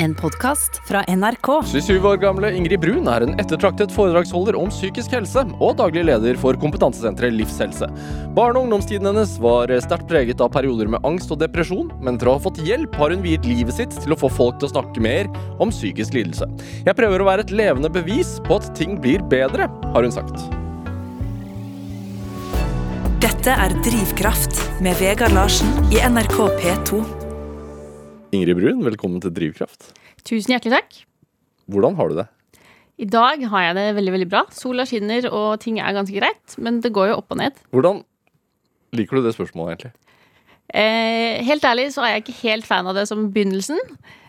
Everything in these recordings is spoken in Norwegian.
En podkast fra NRK. 27 år gamle Ingrid Brun er en ettertraktet foredragsholder om psykisk helse og daglig leder for kompetansesenteret Livshelse. Barne- og ungdomstiden hennes var sterkt preget av perioder med angst og depresjon, men etter å ha fått hjelp har hun viet livet sitt til å få folk til å snakke mer om psykisk lidelse. Jeg prøver å være et levende bevis på at ting blir bedre, har hun sagt. Dette er Drivkraft med Vegard Larsen i NRK P2. Ingrid Brun, velkommen til Drivkraft. Tusen hjertelig takk. Hvordan har du det? I dag har jeg det veldig veldig bra. Sola skinner, og ting er ganske greit. Men det går jo opp og ned. Hvordan liker du det spørsmålet, egentlig? Eh, helt ærlig så er jeg ikke helt fan av det som begynnelsen.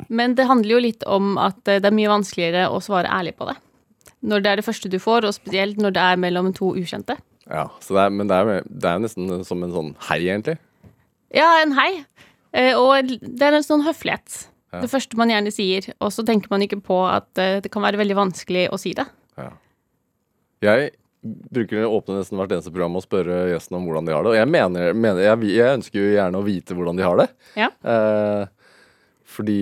Men det handler jo litt om at eh, det er mye vanskeligere å svare ærlig på det. Når det er det første du får, og spesielt når det er mellom to ukjente. Ja, det er, Men det er, det er nesten som en sånn hei, egentlig. Ja, en hei. Eh, og det er en sånn høflighet. Ja. Det første man gjerne sier. Og så tenker man ikke på at eh, det kan være veldig vanskelig å si det. Ja. Jeg bruker å åpne nesten hvert eneste program og spørre gjesten om hvordan de har det. Og jeg mener, mener jeg, jeg, ønsker jo gjerne å vite hvordan de har det. Ja. Eh, fordi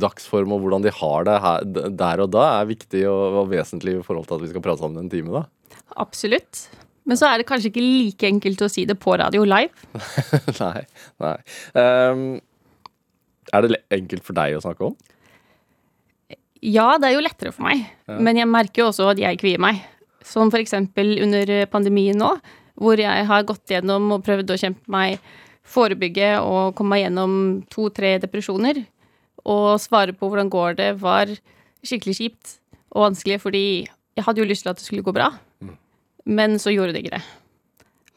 dagsform og hvordan de har det her, der og da, er viktig og, og vesentlig i forhold til at vi skal prate sammen en time. da. Absolutt. Men så er det kanskje ikke like enkelt å si det på radio live. nei. nei. Um, er det enkelt for deg å snakke om? Ja, det er jo lettere for meg. Ja. Men jeg merker jo også at jeg kvier meg. Som for eksempel under pandemien nå, hvor jeg har gått gjennom og prøvd å kjempe meg forebygge og komme meg gjennom to-tre depresjoner. Og svare på hvordan går det, var skikkelig kjipt og vanskelig, fordi jeg hadde jo lyst til at det skulle gå bra. Men så gjorde det ikke det.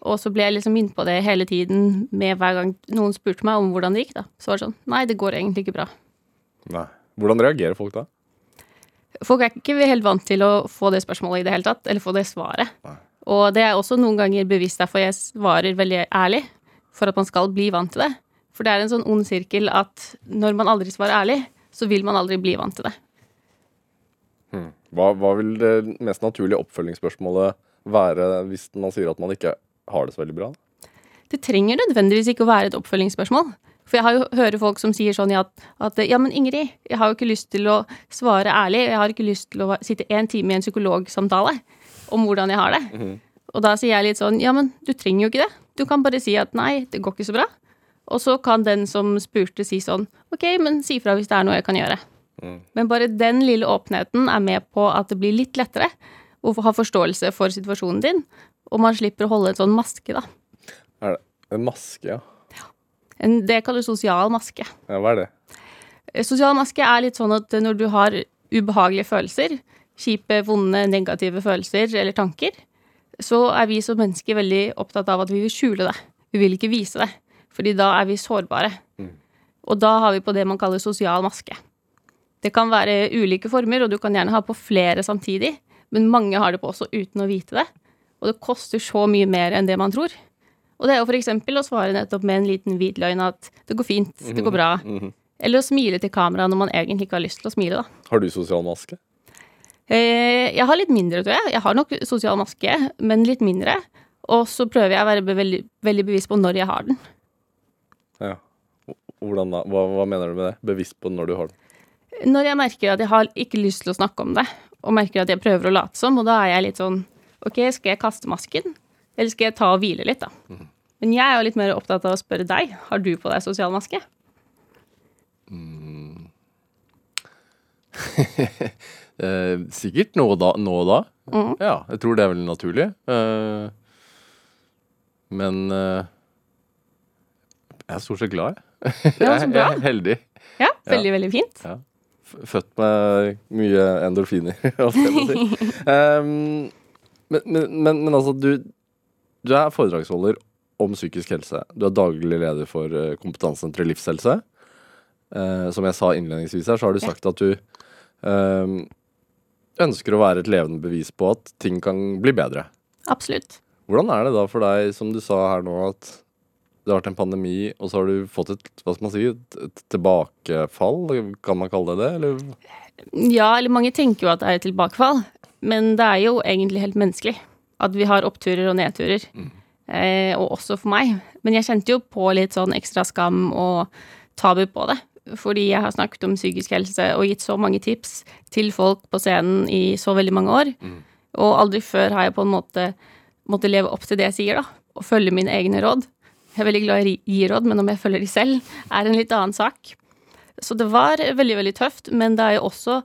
Og så ble jeg liksom minnet på det hele tiden med hver gang noen spurte meg om hvordan det gikk. da. Så var det sånn Nei, det går egentlig ikke bra. Nei. Hvordan reagerer folk da? Folk er ikke helt vant til å få det spørsmålet i det hele tatt, eller få det svaret. Nei. Og det er også noen ganger bevisst derfor jeg svarer veldig ærlig, for at man skal bli vant til det. For det er en sånn ond sirkel at når man aldri svarer ærlig, så vil man aldri bli vant til det. Hmm. Hva, hva vil det mest naturlige oppfølgingsspørsmålet være hvis man sier at man ikke har det så veldig bra? Det trenger nødvendigvis ikke å være et oppfølgingsspørsmål. For jeg har jo hører folk som sier sånn at, at ja, men Ingrid, jeg har jo ikke lyst til å svare ærlig. Jeg har ikke lyst til å sitte én time i en psykologsamtale om hvordan jeg har det. Mhm. Og da sier jeg litt sånn ja, men du trenger jo ikke det. Du kan bare si at nei, det går ikke så bra. Og så kan den som spurte, si sånn OK, men si fra hvis det er noe jeg kan gjøre. Mm. Men bare den lille åpenheten er med på at det blir litt lettere å ha forståelse for situasjonen din, og man slipper å holde en sånn maske, da. Er det en maske, ja? En, det kalles sosial maske. ja? Hva er det? Eh, Sosial maske er litt sånn at når du har ubehagelige følelser, kjipe, vonde, negative følelser eller tanker, så er vi som mennesker veldig opptatt av at vi vil skjule det. Vi vil ikke vise det, fordi da er vi sårbare. Mm. Og da har vi på det man kaller sosial maske. Det kan være ulike former, og du kan gjerne ha på flere samtidig, men mange har det på også uten å vite det. Og det koster så mye mer enn det man tror. Og det er jo eksempel å svare nettopp med en liten hvit løgn at det går fint, det går bra. Mhm. Eller å smile til kamera når man egentlig ikke har lyst til å smile, da. Har du sosial maske? Eh, jeg har litt mindre, tror jeg. Jeg har nok sosial maske, men litt mindre. Og så prøver jeg å være be veldig, veldig bevisst på når jeg har den. Ja. Hvordan da? Hva, hva mener du med det? Bevisst på når du har den? Når jeg merker at jeg har ikke lyst til å snakke om det, og merker at jeg prøver å late som, og da er jeg litt sånn OK, skal jeg kaste masken? Eller skal jeg ta og hvile litt, da? Men jeg er jo litt mer opptatt av å spørre deg. Har du på deg sosial maske? Eh, sikkert nå og da. Nå og da. Mm. Ja, jeg tror det er veldig naturlig. Eh, men eh, jeg er stort sett glad, jeg. Ja, så jeg, er heldig. Ja, veldig, veldig fint. Ja. Født med mye endorfiner, si. Um, men, men, men, men altså, du, du er foredragsholder om psykisk helse. Du er daglig leder for eh, Kompetansesenteret Livshelse. Uh, som jeg sa innledningsvis her, så har du sagt at du um, ønsker å være et levende bevis på at ting kan bli bedre. Absolutt. Hvordan er det da for deg, som du sa her nå, at det har vært en pandemi, og så har du fått et, hva skal man si, et, tilbakefall, kan man kalle det det? Eller? Ja, eller mange tenker jo at det er et tilbakefall, men det er jo egentlig helt menneskelig. At vi har oppturer og nedturer. Eh, og også for meg. Men jeg kjente jo på litt sånn ekstra skam og tabu på det. fordi jeg har snakket om psykisk helse og gitt så mange tips til folk på scenen i så veldig mange år. Og aldri før har jeg på en måte måttet leve opp til det jeg sier, da. Og følge mine egne råd. Jeg er veldig glad i å gi råd, men om jeg følger de selv, er en litt annen sak. Så det var veldig, veldig tøft, men det er jo også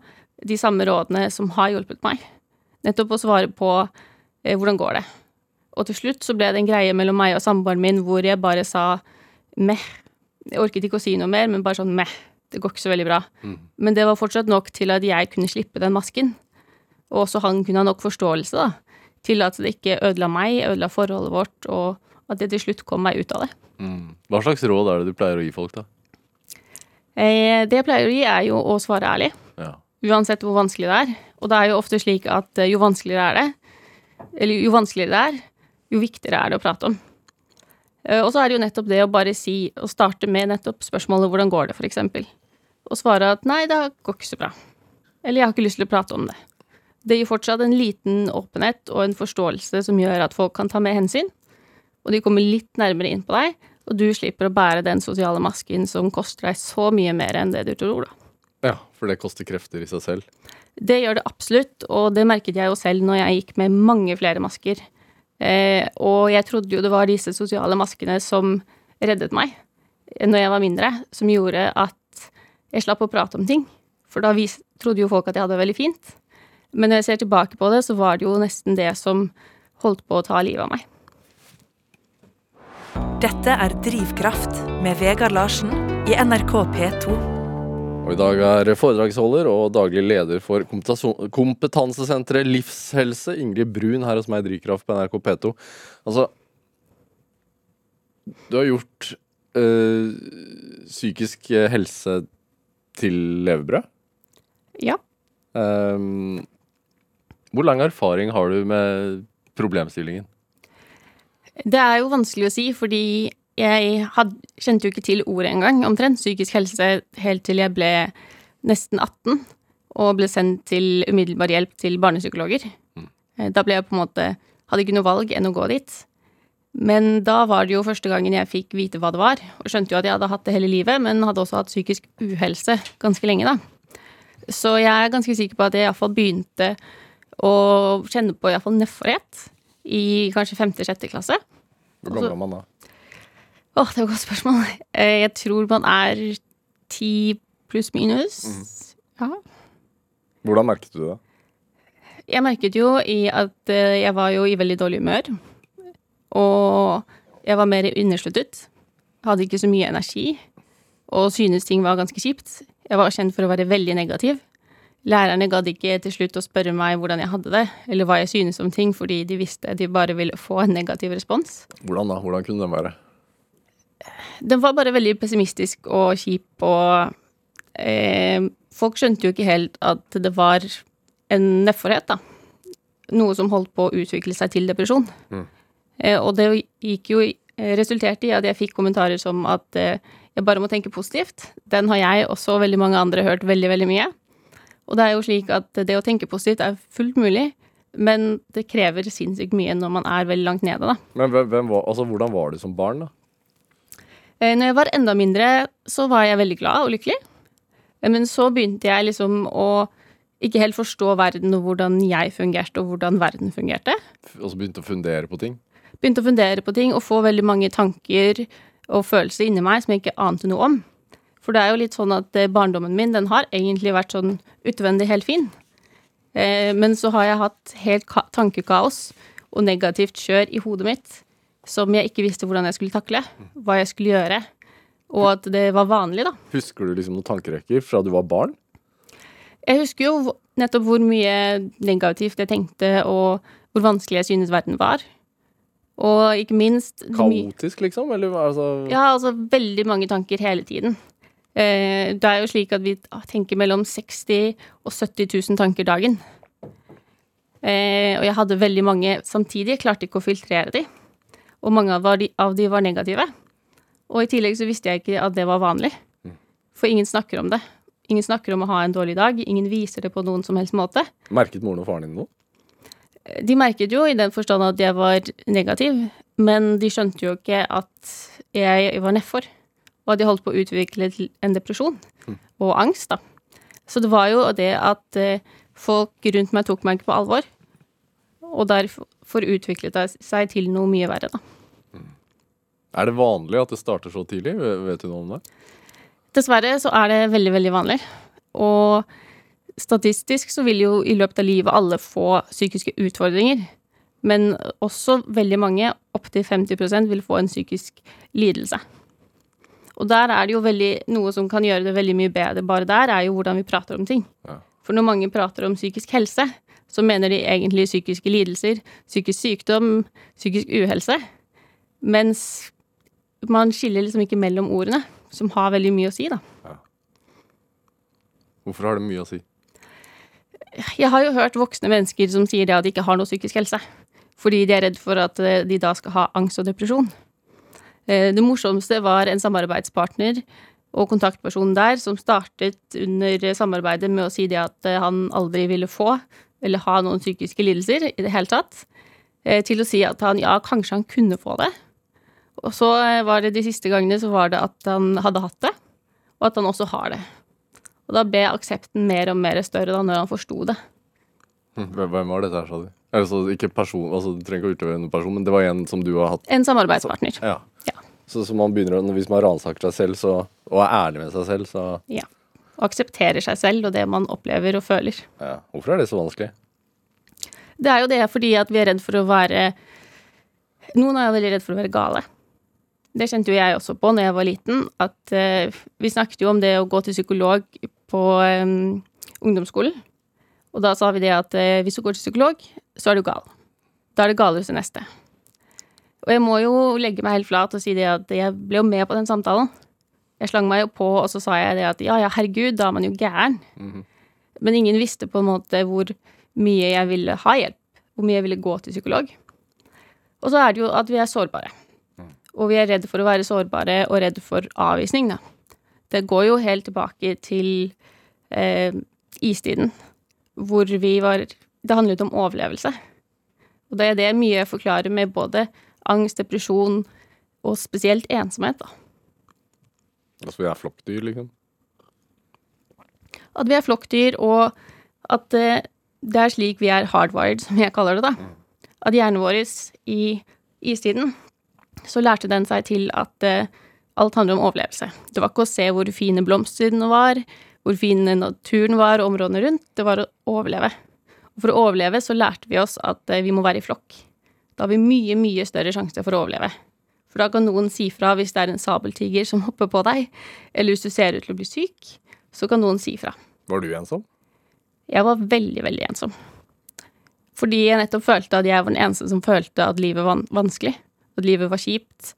de samme rådene som har hjulpet meg. Nettopp å svare på eh, hvordan går det. Og til slutt så ble det en greie mellom meg og samboeren min hvor jeg bare sa meh. Jeg orket ikke å si noe mer, men bare sånn meh. Det går ikke så veldig bra. Men det var fortsatt nok til at jeg kunne slippe den masken. Og også han kunne ha nok forståelse da, til at det ikke ødela meg, ødela forholdet vårt, og at jeg til slutt kom meg ut av det. Mm. Hva slags råd er det du pleier å gi folk, da? Eh, det jeg pleier å gi, er jo å svare ærlig. Ja. Uansett hvor vanskelig det er. Og det er jo ofte slik at eh, jo vanskeligere er det, eller jo vanskeligere det er, jo viktigere er det å prate om. Eh, Og så er det jo nettopp det å bare si, og starte med nettopp spørsmålet 'hvordan går det', eksempel. Og svare at 'nei, det går ikke så bra'. Eller 'jeg har ikke lyst til å prate om det'. Det gir fortsatt en liten åpenhet og en forståelse som gjør at folk kan ta med hensyn. Og de kommer litt nærmere inn på deg, og du slipper å bære den sosiale masken som koster deg så mye mer enn det du tror, da. ja, for det koster krefter i seg selv. Det gjør det absolutt, og det merket jeg jo selv når jeg gikk med mange flere masker. Eh, og jeg trodde jo det var disse sosiale maskene som reddet meg når jeg var mindre, som gjorde at jeg slapp å prate om ting. For da vis trodde jo folk at jeg hadde det veldig fint. Men når jeg ser tilbake på det, så var det jo nesten det som holdt på å ta livet av meg. Dette er Drivkraft med Vegard Larsen i NRK P2. Og i dag er foredragsholder og daglig leder for kompetansesenteret Livshelse, Ingrid Brun, her hos meg i Drivkraft på NRK P2. Altså Du har gjort øh, psykisk helse til levebrød. Ja. Um, hvor lang erfaring har du med problemstillingen? Det er jo vanskelig å si, fordi jeg had, kjente jo ikke til ordet engang, omtrent, psykisk helse, helt til jeg ble nesten 18 og ble sendt til umiddelbar hjelp til barnepsykologer. Mm. Da ble jeg på en måte Hadde ikke noe valg enn å gå dit. Men da var det jo første gangen jeg fikk vite hva det var, og skjønte jo at jeg hadde hatt det hele livet, men hadde også hatt psykisk uhelse ganske lenge, da. Så jeg er ganske sikker på at jeg iallfall begynte å kjenne på iallfall nedforhet i kanskje femte-sjette klasse. Hvor gammel er man da? Åh, det var et godt spørsmål. Eh, Jeg tror man er ti pluss minus. Ja. Hvordan merket du det? Jeg merket jo i at eh, jeg var jo i veldig dårlig humør. Og jeg var mer undersluttet. Hadde ikke så mye energi. Og synes ting var ganske kjipt. Jeg var kjent for å være veldig negativ. Lærerne gadd ikke til slutt å spørre meg hvordan jeg hadde det, eller hva jeg synes om ting, fordi de visste de bare ville få en negativ respons. Hvordan da? Hvordan kunne den være? Den var bare veldig pessimistisk og kjip, og eh, folk skjønte jo ikke helt at det var en nedforhet, da. Noe som holdt på å utvikle seg til depresjon. Eh, og det gikk jo eh, resulterte i at jeg fikk kommentarer som at eh, jeg bare må tenke positivt. Den har jeg og veldig mange andre hørt veldig, veldig mye. Og det er jo slik at det å tenke positivt er fullt mulig, men det krever sinnssykt mye når man er veldig langt nede, da. Men hvem, var, altså, hvordan var du som barn, da? Eh, Når jeg var enda mindre, så var jeg veldig glad og lykkelig. Eh, Men så begynte jeg liksom å ikke helt forstå verden og hvordan jeg fungerte, og hvordan verden fungerte. Og så begynte å fundere på ting? Begynte å fundere på ting og få veldig mange tanker og følelser inni meg som jeg ikke ante noe om. For det er jo litt sånn at eh, barndommen min, den har egentlig vært sånn utvendig helt fin. Eh, Men så har jeg hatt helt tankekaos og negativt kjør i hodet mitt som jeg ikke visste hvordan jeg skulle takle, hva jeg skulle gjøre, og at det var vanlig, da. Husker du liksom noen tankerekker fra du var barn? Jeg husker jo nettopp hvor mye negativt jeg tenkte, og hvor vanskelig jeg synes verden var. Og ikke minst Kaotisk, liksom? Eller altså Ja, altså veldig mange tanker hele tiden. Eh, det er jo slik at vi tenker mellom 60 og 70 000 tanker dagen. Eh, og jeg hadde veldig mange samtidig, jeg klarte ikke å filtrere de. Og mange av de, av de var negative. Og i tillegg så visste jeg ikke at det var vanlig. For ingen snakker om det. Ingen snakker om å ha en dårlig dag. Ingen viser det på noen som helst måte. Merket moren og faren din noe? De merket jo i den forstand at jeg var negativ, men de skjønte jo ikke at jeg var nedfor. Og de holdt på å utvikle en depresjon og angst, da. Så det var jo det at eh, folk rundt meg tok meg ikke på alvor, og derfor utviklet det seg til noe mye verre, da. Er det vanlig at det starter så tidlig? Vet du noe om det? Dessverre så er det veldig, veldig vanlig. Og statistisk så vil jo i løpet av livet alle få psykiske utfordringer. Men også veldig mange, opptil 50% vil få en psykisk lidelse. Og der er det jo veldig, noe som kan gjøre det veldig mye bedre bare der, er jo hvordan vi prater om ting. Ja. For når mange prater om psykisk helse, så mener de egentlig psykiske lidelser, psykisk sykdom, psykisk uhelse. Mens man skiller liksom ikke mellom ordene, som har veldig mye å si, da. Hvorfor har det mye å si? Jeg har jo hørt voksne mennesker som sier det at de ikke har noe psykisk helse. Fordi de er redd for at eh, de da skal ha angst og depresjon. Eh, det morsomste var en samarbeidspartner og kontaktpersonen der som startet under samarbeidet med å si det at eh, han aldri ville få eller ha noen psykiske lidelser i det hele tatt, til å si at han ja, kanskje han kunne få det. Og så var det de siste gangene så var det at han hadde hatt det, og at han også har det. Og da ble aksepten mer og mer større da når han forsto det. Hm, Hvem var dette her, sa du? Altså, ikke person, altså, du trenger ikke å utøve en person, men det var en som du har hatt En samarbeidspartner. Ja. Så, så man begynner, hvis man ransaker seg selv så, og er ærlig med seg selv, så Ja. Og aksepterer seg selv og det man opplever og føler. ja. Hvorfor er det så vanskelig? Det er jo det fordi at vi er redd for å være Noen er veldig redd for å være gale. Det kjente jo jeg også på når jeg var liten, at uh, vi snakket jo om det å gå til psykolog på um, ungdomsskolen. Og da sa vi det at uh, hvis du går til psykolog, så er du gal. Da er det galere hos den neste. Og jeg må jo legge meg helt flat og si det at jeg ble jo med på den samtalen. Jeg slang meg jo på, og så sa jeg det at ja, ja, herregud, da er man jo gæren. Men ingen visste på en måte hvor mye jeg ville ha hjelp, hvor mye jeg ville gå til psykolog. Og så er det jo at vi er sårbare. Og vi er redd for å være sårbare og redd for avvisning, da. Det går jo helt tilbake til eh, istiden, hvor vi var Det handlet om overlevelse. Og det er det mye jeg forklarer med både angst, depresjon og spesielt ensomhet, da. Altså, vi er flokkdyr, liksom. At vi er flokkdyr, og at eh, det er slik vi er hardwired, som jeg kaller det, da. At hjernen vår i istiden, så lærte den seg til at eh, alt handler om overlevelse. Det var ikke å se hvor fine blomstene var, hvor fin naturen var, og områdene rundt. Det var å overleve. Og for å overleve så lærte vi oss at eh, vi må være i flokk. Da har vi mye, mye større sjanse for å overleve. For da kan noen si fra hvis det er en sabeltiger som hopper på deg, eller hvis du ser ut til å bli syk, så kan noen si fra. Var du ensom? Jeg var veldig, veldig ensom. Fordi jeg nettopp følte at jeg var den eneste som følte at livet var vanskelig. At livet var kjipt.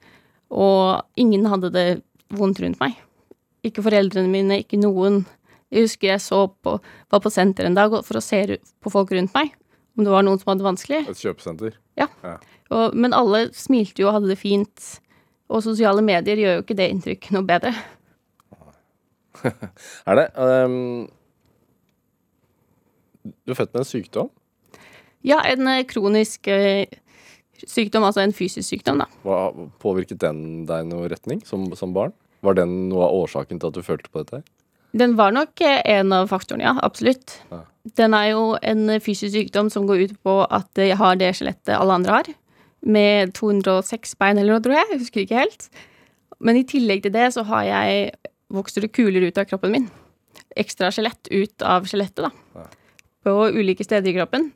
Og ingen hadde det vondt rundt meg. Ikke foreldrene mine, ikke noen. Jeg husker jeg så på, var på senter en dag for å se på folk rundt meg. Om det var noen som hadde det vanskelig. Et kjøpesenter? Og, men alle smilte jo og hadde det fint. Og sosiale medier gjør jo ikke det inntrykket noe bedre. Er det? Um, du er født med en sykdom. Ja, en eh, kronisk eh, sykdom, altså en fysisk sykdom, da. Hva Påvirket den deg i noe retning som, som barn? Var den noe av årsaken til at du følte på dette? Den var nok eh, en av faktorene, ja. Absolutt. Ja. Den er jo en fysisk sykdom som går ut på at jeg har det skjelettet alle andre har. Med 206 bein eller noe, tror jeg. Jeg husker ikke helt. Men i tillegg til det så har jeg vokser det kuler ut av kroppen min. Ekstra skjelett ut av skjelettet, da. På ulike steder i kroppen.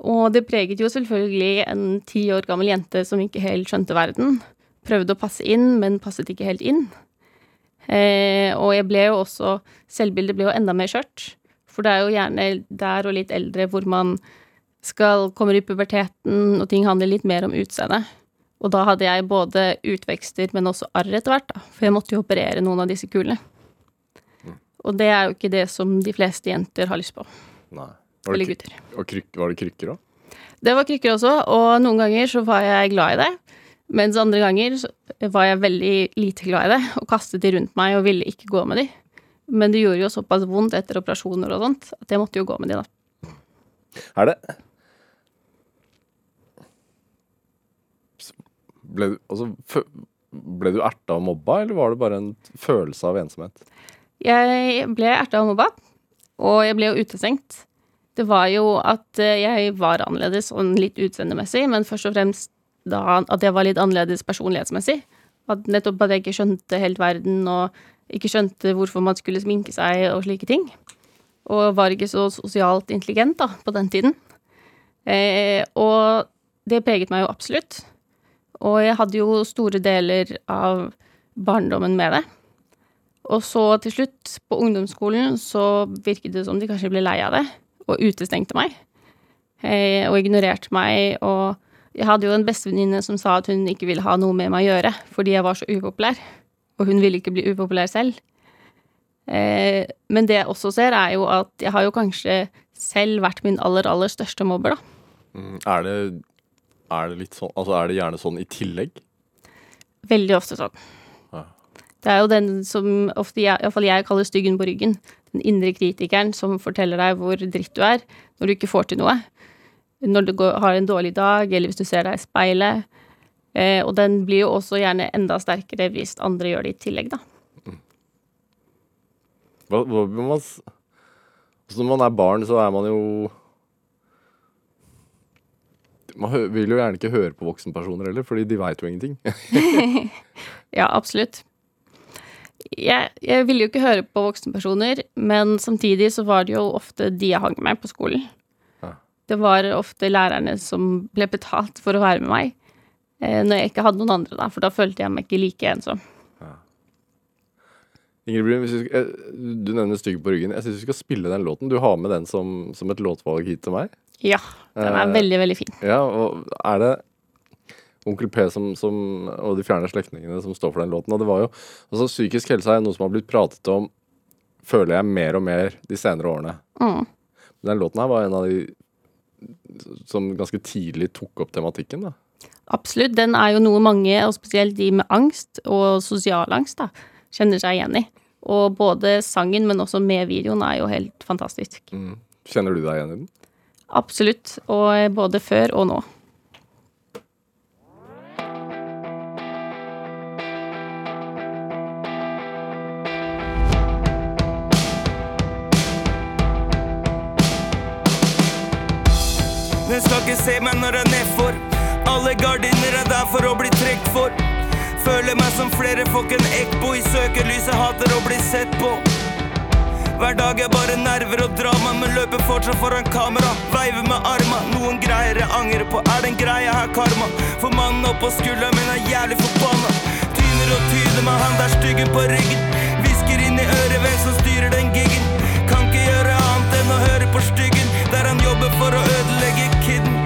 Og det preget jo selvfølgelig en ti år gammel jente som ikke helt skjønte verden. Prøvde å passe inn, men passet ikke helt inn. Eh, og jeg ble jo også Selvbildet ble jo enda mer skjørt. For det er jo gjerne der og litt eldre hvor man skal kommer i puberteten, og ting handler litt mer om utseendet. Og da hadde jeg både utvekster, men også arr etter hvert, da. For jeg måtte jo operere noen av disse kulene. Og det er jo ikke det som de fleste jenter har lyst på. Nei. Var Eller gutter. og kryk, var det krykker òg? Det var krykker også, og noen ganger så var jeg glad i det. Mens andre ganger var jeg veldig lite glad i det, og kastet de rundt meg og ville ikke gå med de. Men det gjorde jo såpass vondt etter operasjoner og sånt, at jeg måtte jo gå med de, da. Er det ble, du- altså, Ble du erta og mobba, eller var det bare en følelse av ensomhet? Jeg ble erta og mobba, og jeg ble jo utestengt. Det var jo at eh, jeg var annerledes sånn litt utseendemessig, men først og fremst da at jeg var litt annerledes personlighetsmessig. At nettopp at jeg ikke skjønte helt verden, og ikke skjønte hvorfor man skulle sminke seg og slike ting. Og var ikke så sosialt intelligent da, på den tiden. Eh, og det preget meg jo absolutt. Og jeg hadde jo store deler av barndommen med det. Og så til slutt, på ungdomsskolen, så virket det som de kanskje ble lei av det, og utestengte meg. Eh, og ignorerte meg, og jeg hadde jo en bestevenninne som sa at hun ikke ville ha noe med meg å gjøre fordi jeg var så upopulær. Og hun ville ikke bli upopulær selv. Eh, men det jeg også ser, er jo at jeg har jo kanskje selv vært min aller, aller største mobber, da. Mm, er det, er det litt sånn Altså er det gjerne sånn i tillegg? Veldig ofte sånn. Ja. Det er jo den som ofte jeg, iallfall jeg kaller styggen på ryggen. Den indre kritikeren som forteller deg hvor dritt du er når du ikke får til noe. Når du går, har en dårlig dag, eller hvis du ser deg i speilet. Eh, og den blir jo også gjerne enda sterkere hvis andre gjør det i tillegg, da. Hva, hva, man, altså når man er barn, så er man jo Man vil jo gjerne ikke høre på voksenpersoner heller, fordi de veit jo ingenting. Ja, absolutt. Jeg, jeg ville jo ikke høre på voksenpersoner, men samtidig så var det jo ofte de jeg hang med på skolen. Ja. Det var ofte lærerne som ble betalt for å være med meg, eh, når jeg ikke hadde noen andre, da, for da følte jeg meg ikke like ensom. Ingrid Brun, eh, du nevner 'Stygg på ryggen'. Jeg syns du skal spille den låten. Du har med den som, som et låtvalg hit til meg. Ja, den er Eh, veldig, veldig fin. Ja, og er det Onkel P som, som, og de fjerne slektningene som står for den låten? Og det var jo altså Psykisk helse er noe som har blitt pratet om, føler jeg, mer og mer de senere årene. Mm. Den låten her var en av de som ganske tidlig tok opp tematikken. da. Absolutt. Den er jo noe mange, og spesielt de med angst og sosial angst, da, kjenner seg igjen i. Og både sangen, men også med videoen, er jo helt fantastisk. Mm. Kjenner du deg igjen i den? Absolutt. Og både før og nå. Den skal ikke se meg når jeg er nedfor. Alle gardiner er der for å bli trukket for. Føler meg som flere folk en ekbo i søkelyset, hater å bli sett på. Hver dag er bare nerver og drama, men løper fortsatt foran kamera. Veiver med arma, noen greier jeg angrer på. Er det en greie her, karma? For mannen oppå skulderen min er jævlig forbanna. Tyner og tyner med han der styggen på ryggen. Hvisker inn i øret hvem som styrer den giggen. Kan ikke gjøre annet enn å høre på styggen, der han jobber for å ødelegge kidden.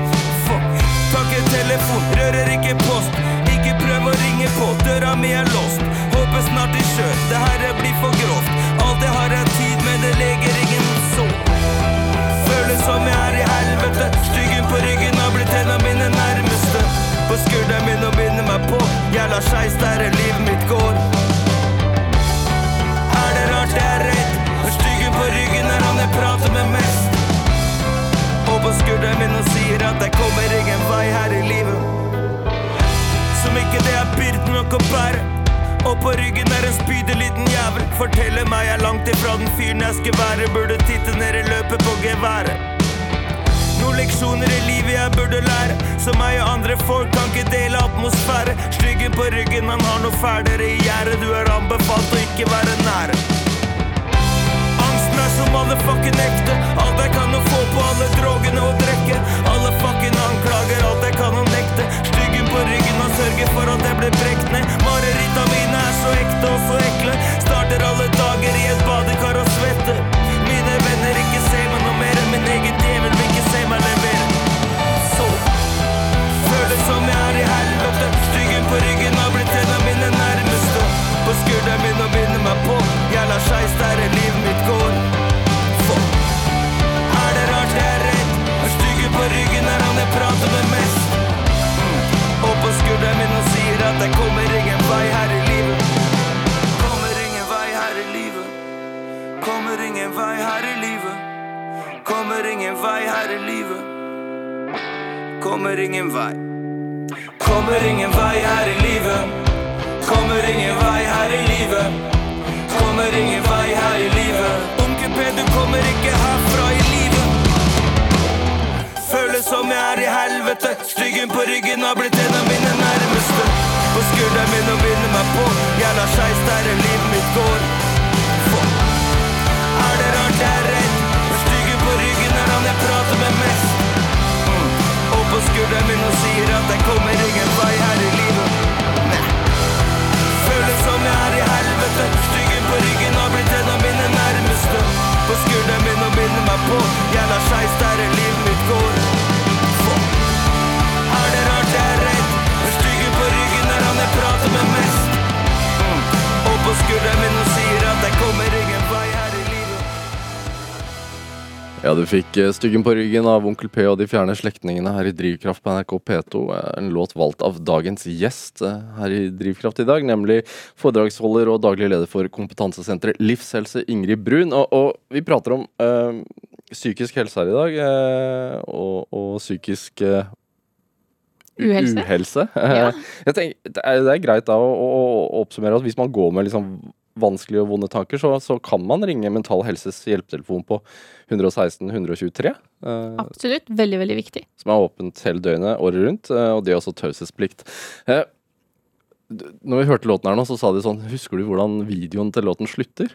Fuck. Tar ikke telefon, rører ikke post. Ikke prøv å ringe på, døra mi er låst. Håper snart de kjører, det her blir for grovt. Alt jeg har er tid, men det leger ingen så. Føles som jeg er i helvete. Styggen på ryggen har blitt en av mine nærmeste. På skulderen min og minner meg på. Jævla skeis der er livet mitt går. Er det rart jeg er redd? Styggen på ryggen er han jeg prater med mest. På skulderen min og sier at jeg kommer ingen vei her i livet. Som ikke det er byrden nok å bære. Og på ryggen er en spydig liten jævel. Forteller meg jeg er langt ifra den fyren jeg skal være. Burde titte ned i løpet på geværet. Noen leksjoner i livet jeg burde lære. Som meg og andre folk kan ikke dele atmosfære. Styggen på ryggen, han har noe fælere i gjerdet. Du er anbefalt å ikke være nære. Angsten er som alle fucking ekte. Jeg kan å få på alle drogene og drikke. Alle fucking anklager, alt jeg kan å nekte. Styggen på ryggen og sørger for at jeg blir brekt ned. Mareritta mine er så ekte og så ekle. Fikk eh, Styggen på ryggen av Onkel P og de fjerne slektningene her i Drivkraft på NRK P2. eh, En låt valgt av dagens gjest eh, her i Drivkraft i dag, nemlig foredragsholder og daglig leder for kompetansesenteret Livshelse, Ingrid Brun. Og, og vi prater om eh, psykisk helse her i dag, eh, og, og psykisk eh, Uhelse. uhelse. Ja. Jeg tenker, det, er, det er greit da å, å, å oppsummere at hvis man går med liksom vanskelige og vonde tanker, så, så kan man ringe Mental Helses hjelpetelefon på 116 123. eh, Absolutt. Veldig, veldig viktig. som er åpent hele døgnet, året rundt. eh, og det er også taushetsplikt. Eh, når vi hørte låten her nå, så sa de sånn Husker du hvordan videoen til låten slutter?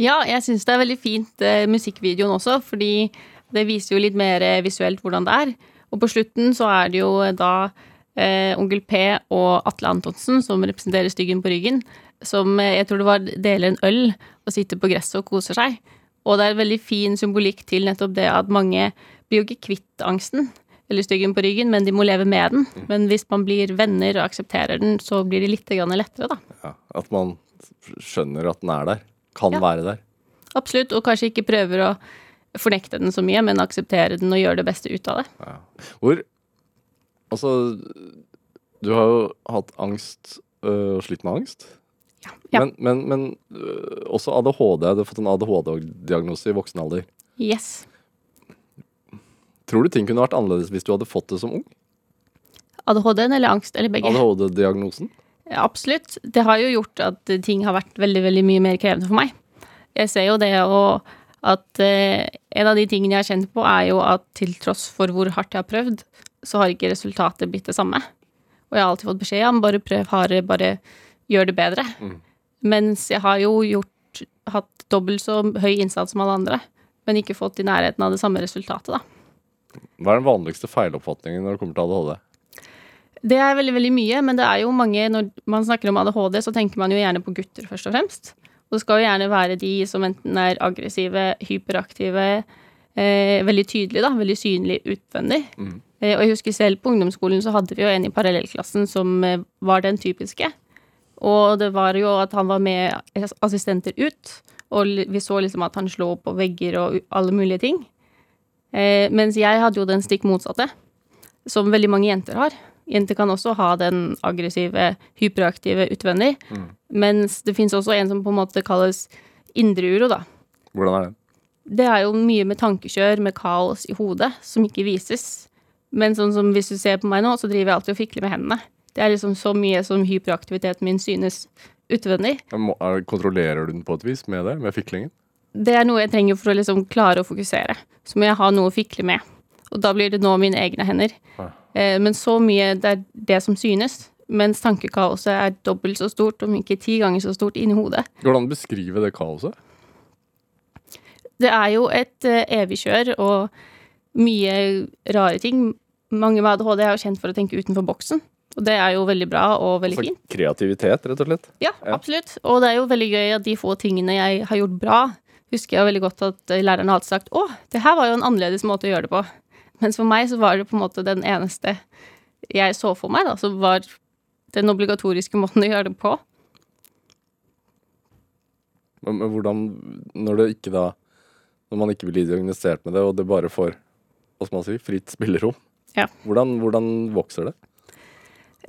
Ja, jeg syns det er veldig fint eh, musikkvideoen også, fordi det viser jo litt mer eh, visuelt hvordan det er. Og på slutten så er det jo eh, da eh, Onkel P og Atle Antonsen som representerer Styggen på ryggen, som eh, jeg tror det var deler en øl og sitter på gresset og koser seg. Og det er veldig fin symbolikk til nettopp det at mange blir jo ikke kvitt angsten eller styggen på ryggen, men de må leve med den. Men hvis man blir venner og aksepterer den, så blir det litt grann lettere, da. Ja, at man skjønner at den er der. Kan Ja. være der. Absolutt, og kanskje ikke prøver å fornekte den så mye, men akseptere den og gjøre det beste ut av det. Hvor Altså, du har jo hatt angst øh, og slitt med angst. Ja. Men, men, men øh, også ADHD. Du har fått en ADHD-diagnose i voksen alder. Yes. Tror du ting kunne vært annerledes hvis du hadde fått det som ung? ADHD-en eller angst, eller begge? ADHD-diagnosen? Ja, Absolutt. Det har jo gjort at ting har vært veldig, veldig mye mer krevende for meg. Jeg ser jo det, og at eh, en av de tingene jeg har kjent på, er jo at til tross for hvor hardt jeg har prøvd, så har ikke resultatet blitt det samme. Og jeg har alltid fått beskjed om bare prøv hardere, bare gjør det bedre. Mens jeg har jo gjort, hatt dobbelt så høy innsats som alle andre, men ikke fått i nærheten av det samme resultatet, da. Hva er den vanligste feiloppfatningen når det kommer til ADHD? Det er veldig veldig mye, men det er jo mange Når man snakker om ADHD, så tenker man jo gjerne på gutter, først og fremst. Og det skal jo gjerne være de som enten er aggressive, hyperaktive, eh, veldig tydelige, da, veldig synlig utvendig. Eh, og jeg husker selv på ungdomsskolen så hadde vi jo en i parallellklassen som eh, var den typiske. Og det var jo at han var med assistenter ut, og vi så liksom at han slo på vegger og alle mulige ting. Eh, mens jeg hadde jo den stikk motsatte, som veldig mange jenter har. Jenter kan også ha den aggressive, hyperaktive utvendig, mens det fins også en som på en måte kalles indre uro, da. Hvordan er det? Det er jo mye med tankekjør, med kaos i hodet, som ikke vises. Men sånn som hvis du ser på meg nå, så driver jeg alltid og fikler med hendene. Det er liksom så mye som hyperaktiviteten min synes utvendig. Må- er- Kontrollerer du den på et vis med det? Med fiklingen? Det er noe jeg trenger for å liksom klare å fokusere. Så må jeg ha noe å fikle med. Og da blir det nå mine egne hender. Ah. Eh, men så mye det er det som synes. Mens tankekaoset er dobbelt så stort, om ikke ti ganger så stort, inni hodet. Går det an å beskrive det kaoset? Det er jo et evig evigkjør og mye rare ting. Mange med ADHD er jo kjent for å tenke utenfor boksen. Og det er jo veldig bra og veldig Altså fint. kreativitet, rett og slett? Ja, Ja. absolutt. Og det er jo veldig gøy at de få tingene jeg har gjort bra, husker jeg veldig godt at eh, læreren har alltid sagt å, det her var jo en annerledes måte å gjøre det på. Mens for meg så var det på en måte den eneste jeg så for meg, da, som var den obligatoriske måten å gjøre det på. Men, men hvordan Når det ikke da Når man ikke blir diagnosert med det, og det bare får hva skal man si, fritt spillerom, Ja. hvordan, hvordan vokser det?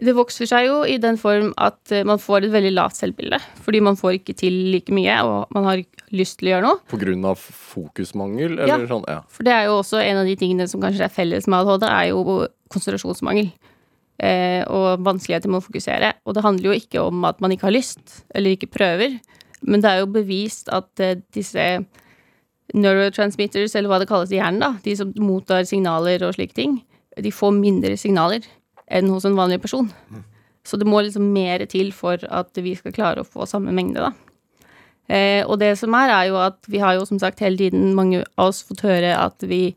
Det vokser seg jo i den form at eh, man får et veldig lavt selvbilde. Fordi man får ikke til like mye, og man har lyst til å gjøre noe. Av fokusmangel, Ja. sånn? Ja. For det er jo også en av de tingene som kanskje er felles med ADHD, er jo konsentrasjonsmangel. eh, og vanskeligheter med å fokusere. Og det handler jo ikke om at man ikke har lyst, eller ikke prøver, men det er jo bevist at eh, disse neurotransmitters, eller hva det kalles i hjernen, da, de som mottar signaler og slike ting, de får mindre signaler enn hos en vanlig person. Så det må liksom mer til for at vi skal klare å få samme mengde, da. Eh, og det som er, er jo at vi har jo som sagt hele tiden mange av oss fått høre at vi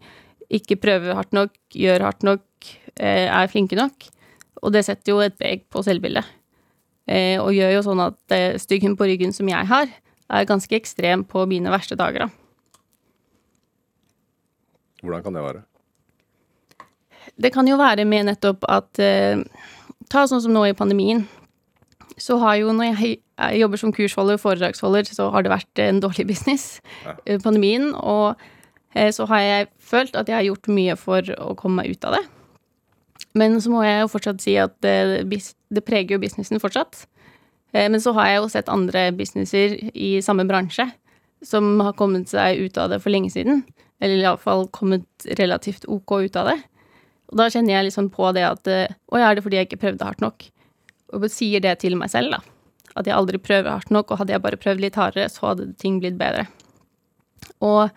ikke prøver hardt nok, gjør hardt nok, eh, er flinke nok. Og det setter jo et preg på selvbildet. Eh, og gjør jo sånn at eh, styggen på ryggen som jeg har, er ganske ekstrem på mine verste dager, da. Hvordan kan det være? Det kan jo være med nettopp at eh, Ta sånn som nå i pandemien. Så har jo når jeg, jobber som kursholder, foredragsholder, så har det vært en dårlig business. Ja. eh, Pandemien. Og eh, så har jeg følt at jeg har gjort mye for å komme meg ut av det. Men så må jeg jo fortsatt si at det, det preger jo businessen fortsatt. Eh, Men så har jeg jo sett andre businesser i samme bransje som har kommet seg ut av det for lenge siden. Eller iallfall kommet relativt ok ut av det. Og da kjenner jeg liksom på det at eh, Å ja, er det fordi jeg ikke prøvde hardt nok? Og sier det til meg selv, da. At jeg aldri prøver hardt nok, og hadde jeg bare prøvd litt hardere, så hadde ting blitt bedre. Og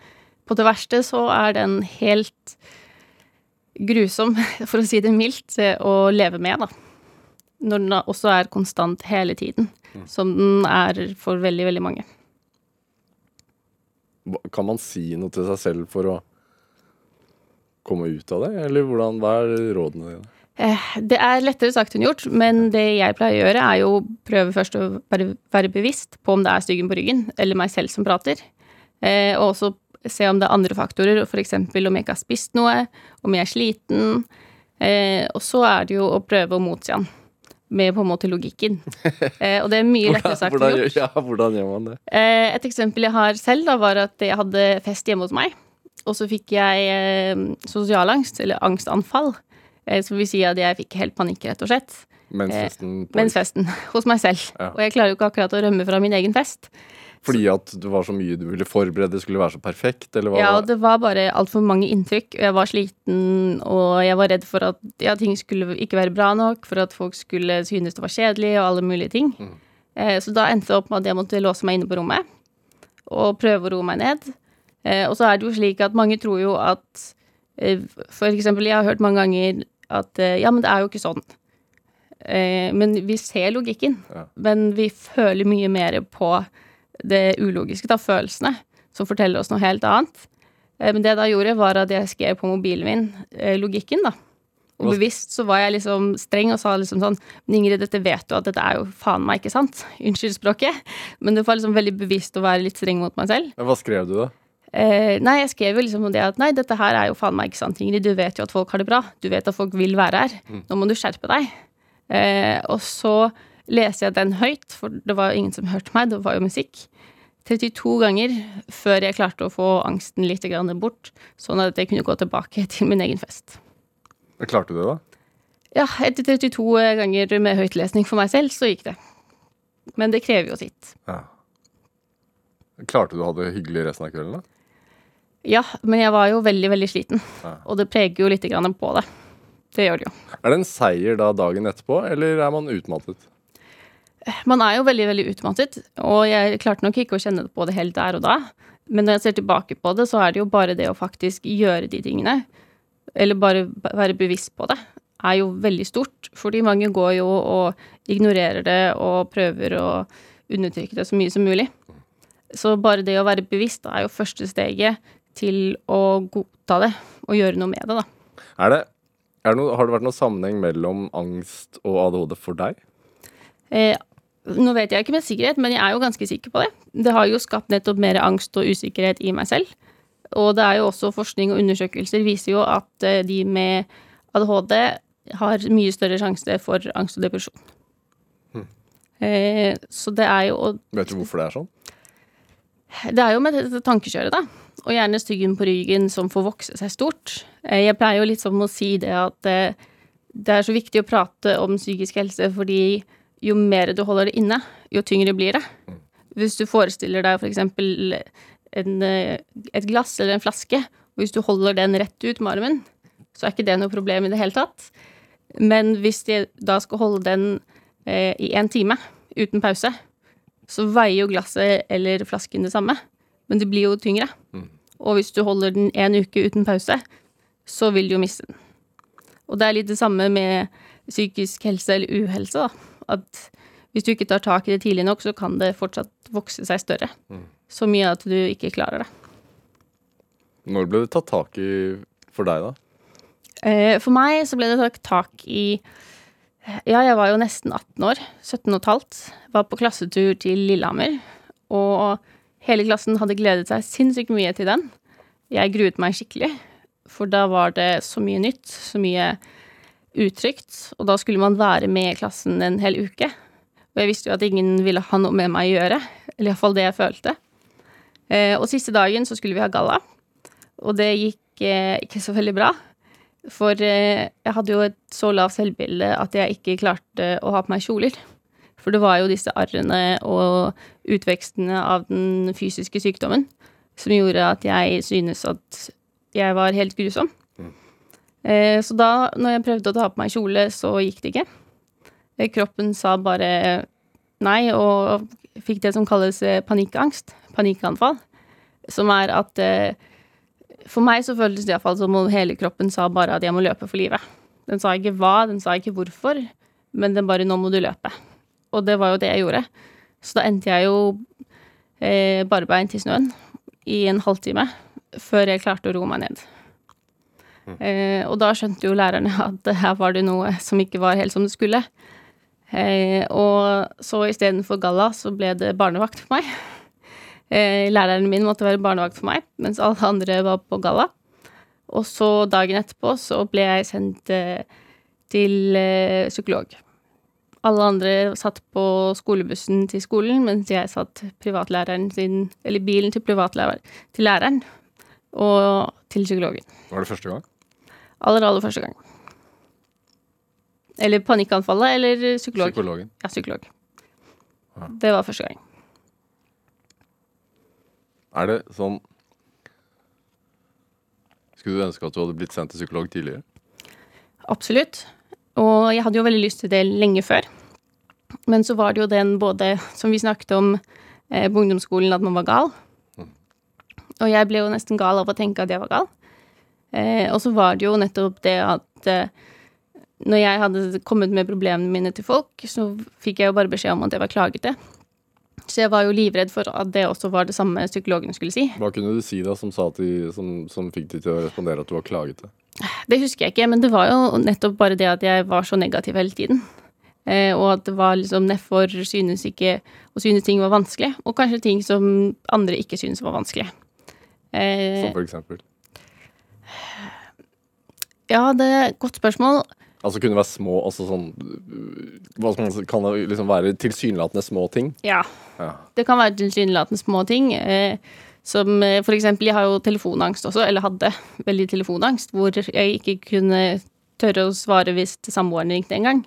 på det verste så er den helt grusom, for å si det mildt, eh, å leve med, da. Når den også er konstant hele tiden, som den er for veldig, veldig mange. Kan man si noe til seg selv for å komme ut av det, eller hvordan, hva er rådene dine? Eh, Det er lettere sagt enn gjort, men det jeg pleier å gjøre, er jo prøve først å være, bevisst på om det er styggen på ryggen, eller meg selv som prater. Eh, og også se om det er andre faktorer, f.eks. om jeg ikke har spist noe, om jeg er sliten. Eh, og så er det jo å prøve å motsi han med på en måte logikken. Eh, og det er mye lettere sagt enn gjort. ja, hvordan gjør man det? Eh, et eksempel jeg har selv, da, var at jeg hadde fest hjemme hos meg. Og så fikk jeg eh, sosialangst, eller angstanfall. Eh, som vil si at jeg fikk helt panikk, rett og slett. Mens Eh, festen? Mens festen. Hos meg selv. Ja. Og jeg klarer jo ikke akkurat å rømme fra min egen fest. Fordi at det var så mye du ville forberede, det skulle være så perfekt, eller hva? Ja, og det var bare altfor mange inntrykk. Jeg var sliten, og jeg var redd for at ja, ting skulle ikke være bra nok, for at folk skulle synes det var kjedelig, og alle mulige ting. Mm. Eh, så da endte det opp med at jeg måtte låse meg inne på rommet og prøve å roe meg ned. Eh, og så er det jo slik at mange tror jo at eh, For eksempel, jeg har hørt mange ganger at eh, ja, men det er jo ikke sånn. Eh, men vi ser logikken. Ja. Men vi føler mye mer på det ulogiske, da, følelsene, som forteller oss noe helt annet. Eh, Men det jeg da gjorde, var at jeg skrev på mobilen min logikken, da. Og bevisst så var jeg liksom streng og sa liksom sånn Ingrid, dette vet du at dette er jo faen meg ikke sant. Unnskyld språket. Men det var liksom veldig bevisst å være litt streng mot meg selv. Hva skrev du, da? Eh, nei, jeg skrev jo liksom om det at nei, dette her er jo faen meg ikke sant, Ingrid. Du vet jo at folk har det bra. Du vet at folk vil være her. Nå må du skjerpe deg. Eh, og så leser jeg den høyt, for det var jo ingen som hørte meg, det var jo musikk. 32 ganger før jeg klarte å få angsten litt grann bort, sånn at jeg kunne gå tilbake til min egen fest. Klarte du det, da? Ja, etter 32 ganger med høytlesning for meg selv, så gikk det. Men det krever jo sitt. Ja. Klarte du å ha det hyggelig resten av kvelden, da? Ja, men jeg var jo veldig, veldig sliten. Ja. Og det preger jo litt på det. Det gjør det jo. Er det en seier da dagen etterpå, eller er man utmattet? Man er jo veldig, veldig utmattet, og jeg klarte nok ikke å kjenne på det helt der og da. Men når jeg ser tilbake på det, så er det jo bare det å faktisk gjøre de tingene, eller bare være bevisst på det, er jo veldig stort. Fordi mange går jo og ignorerer det og prøver å undertrykke det så mye som mulig. Så bare det å være bevisst er jo første steget til å godta det og gjøre noe med det, da. Er det, er det noe, har det vært noen sammenheng mellom angst og ADHD for deg? Eh, nå vet jeg ikke med sikkerhet, men jeg er jo ganske sikker på det. Det har jo skapt nettopp mer angst og usikkerhet i meg selv. Og det er jo også forskning og undersøkelser viser jo at eh, de med ADHD har mye større sjanse for angst og depresjon. Eh, så det er jo Vet du hvorfor det er sånn? Det er jo med dette tankekjøret, da. Og gjerne styggen på ryggen som får vokse seg stort. Eh, Jeg pleier jo litt sånn å si det at eh, det er så viktig å prate om psykisk helse, fordi jo mer du holder det inne, jo tyngre blir det. Hvis du forestiller deg f.eks. En, eh, et glass eller en flaske, og hvis du holder den rett ut med armen, så er ikke det noe problem i det hele tatt. Men hvis de da skal holde den eh, i én time uten pause, så veier jo glasset eller flasken det samme, men det blir jo tyngre. Og hvis du holder den en uke uten pause, så vil du jo miste den. Og det er litt det samme med psykisk helse eller uhelse, da. At hvis du ikke tar tak i det tidlig nok, så kan det fortsatt vokse seg større. Så mye at du ikke klarer det. Når ble det tatt tak i for deg, da? Eh, For meg så ble det tatt tak i Ja, jeg var jo nesten 18 år. 17 og et halvt. Var på klassetur til Lillehammer. Og hele klassen hadde gledet seg sinnssykt mye til den. Jeg gruet meg skikkelig, for da var det så mye nytt, så mye utrygt. Og da skulle man være med i klassen en hel uke. Og jeg visste jo at ingen ville ha noe med meg å gjøre. Eller iallfall det jeg følte. Eh, Og siste dagen så skulle vi ha galla. Og det gikk eh, ikke så veldig bra. For eh, jeg hadde jo et så lavt selvbilde at jeg ikke klarte å ha på meg kjoler. For det var jo disse arrene og utvekstene av den fysiske sykdommen som gjorde at jeg synes at jeg var helt grusom. Eh, så da, når jeg prøvde å ta på meg kjole, så gikk det ikke. Eh, Kroppen sa bare nei, og fikk det som kalles eh, panikkangst. Panikkanfall. Som er at eh, For meg så føltes det iallfall som om hele kroppen sa bare at jeg må løpe for livet. Den sa ikke hva, den sa ikke hvorfor, men den bare 'nå må du løpe'. Og det var jo det jeg gjorde. Så da endte jeg jo eh, barbeint i snøen i en halvtime før jeg klarte å roe meg ned. Eh, og da skjønte jo lærerne at her var det noe som ikke var helt som det skulle. Eh, og så istedenfor galla så ble det barnevakt for meg. Eh, læreren min måtte være barnevakt for meg, mens alle andre var på galla. Og så dagen etterpå så ble jeg sendt eh, til eh, psykolog. Alle andre satt på skolebussen til skolen, mens jeg satt privatlæreren sin, eller bilen til privatlæreren til læreren og til psykologen. Var det første gang? Aller, aller første gang. Eller panikkanfallet, eller psykolog. Psykologen. Ja, psykolog. Det var første gang. Er det sånn Skulle du ønske at du hadde blitt sendt til psykolog tidligere? Absolutt. Og jeg hadde jo veldig lyst til det lenge før. Men så var det jo den både som vi snakket om eh, på ungdomsskolen, at man var gal. Og jeg ble jo nesten gal av å tenke at jeg var gal. Eh, og så var det jo nettopp det at eh, når jeg hadde kommet med problemene mine til folk, så fikk jeg jo bare beskjed om at jeg var klagete. Så jeg var jo livredd for at det også var det samme psykologen skulle si. Hva kunne du si da som, de, som, som fikk de til å respondere at du var klagete? Det husker jeg ikke, men det var jo nettopp bare det at jeg var så negativ hele tiden. Eh, og at det var liksom nedfor synes ikke Og synes ting var vanskelig. Og kanskje ting som andre ikke synes var vanskelig. Eh, Som for eksempel? ja, det er et godt spørsmål. Altså kunne det være små altså sånn Hva skal man Kan det liksom være tilsynelatende små ting? Ja. Ja. Det kan være tilsynelatende små ting. Eh, som eh, for eksempel, jeg har jo telefonangst også, eller hadde veldig telefonangst, hvor jeg ikke kunne tørre å svare hvis samboeren ringte en gang.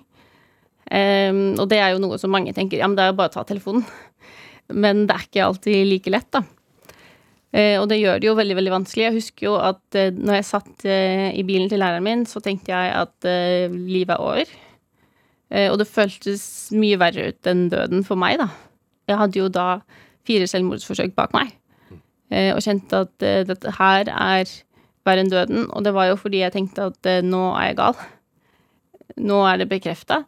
Um, og det er jo noe som mange tenker, ja, men det er jo bare å ta telefonen. Men det er ikke alltid like lett, da. Eh, og det gjør det jo veldig, veldig vanskelig. Jeg husker jo at eh, når jeg satt i bilen til læreren min, så tenkte jeg at livet er over. Og det føltes mye verre ut enn døden for meg, da. Jeg hadde jo da fire selvmordsforsøk bak meg. Eh, og kjente at eh, dette her er verre enn døden. Og det var jo fordi jeg tenkte at eh, nå er jeg gal. Nå er det bekrefta.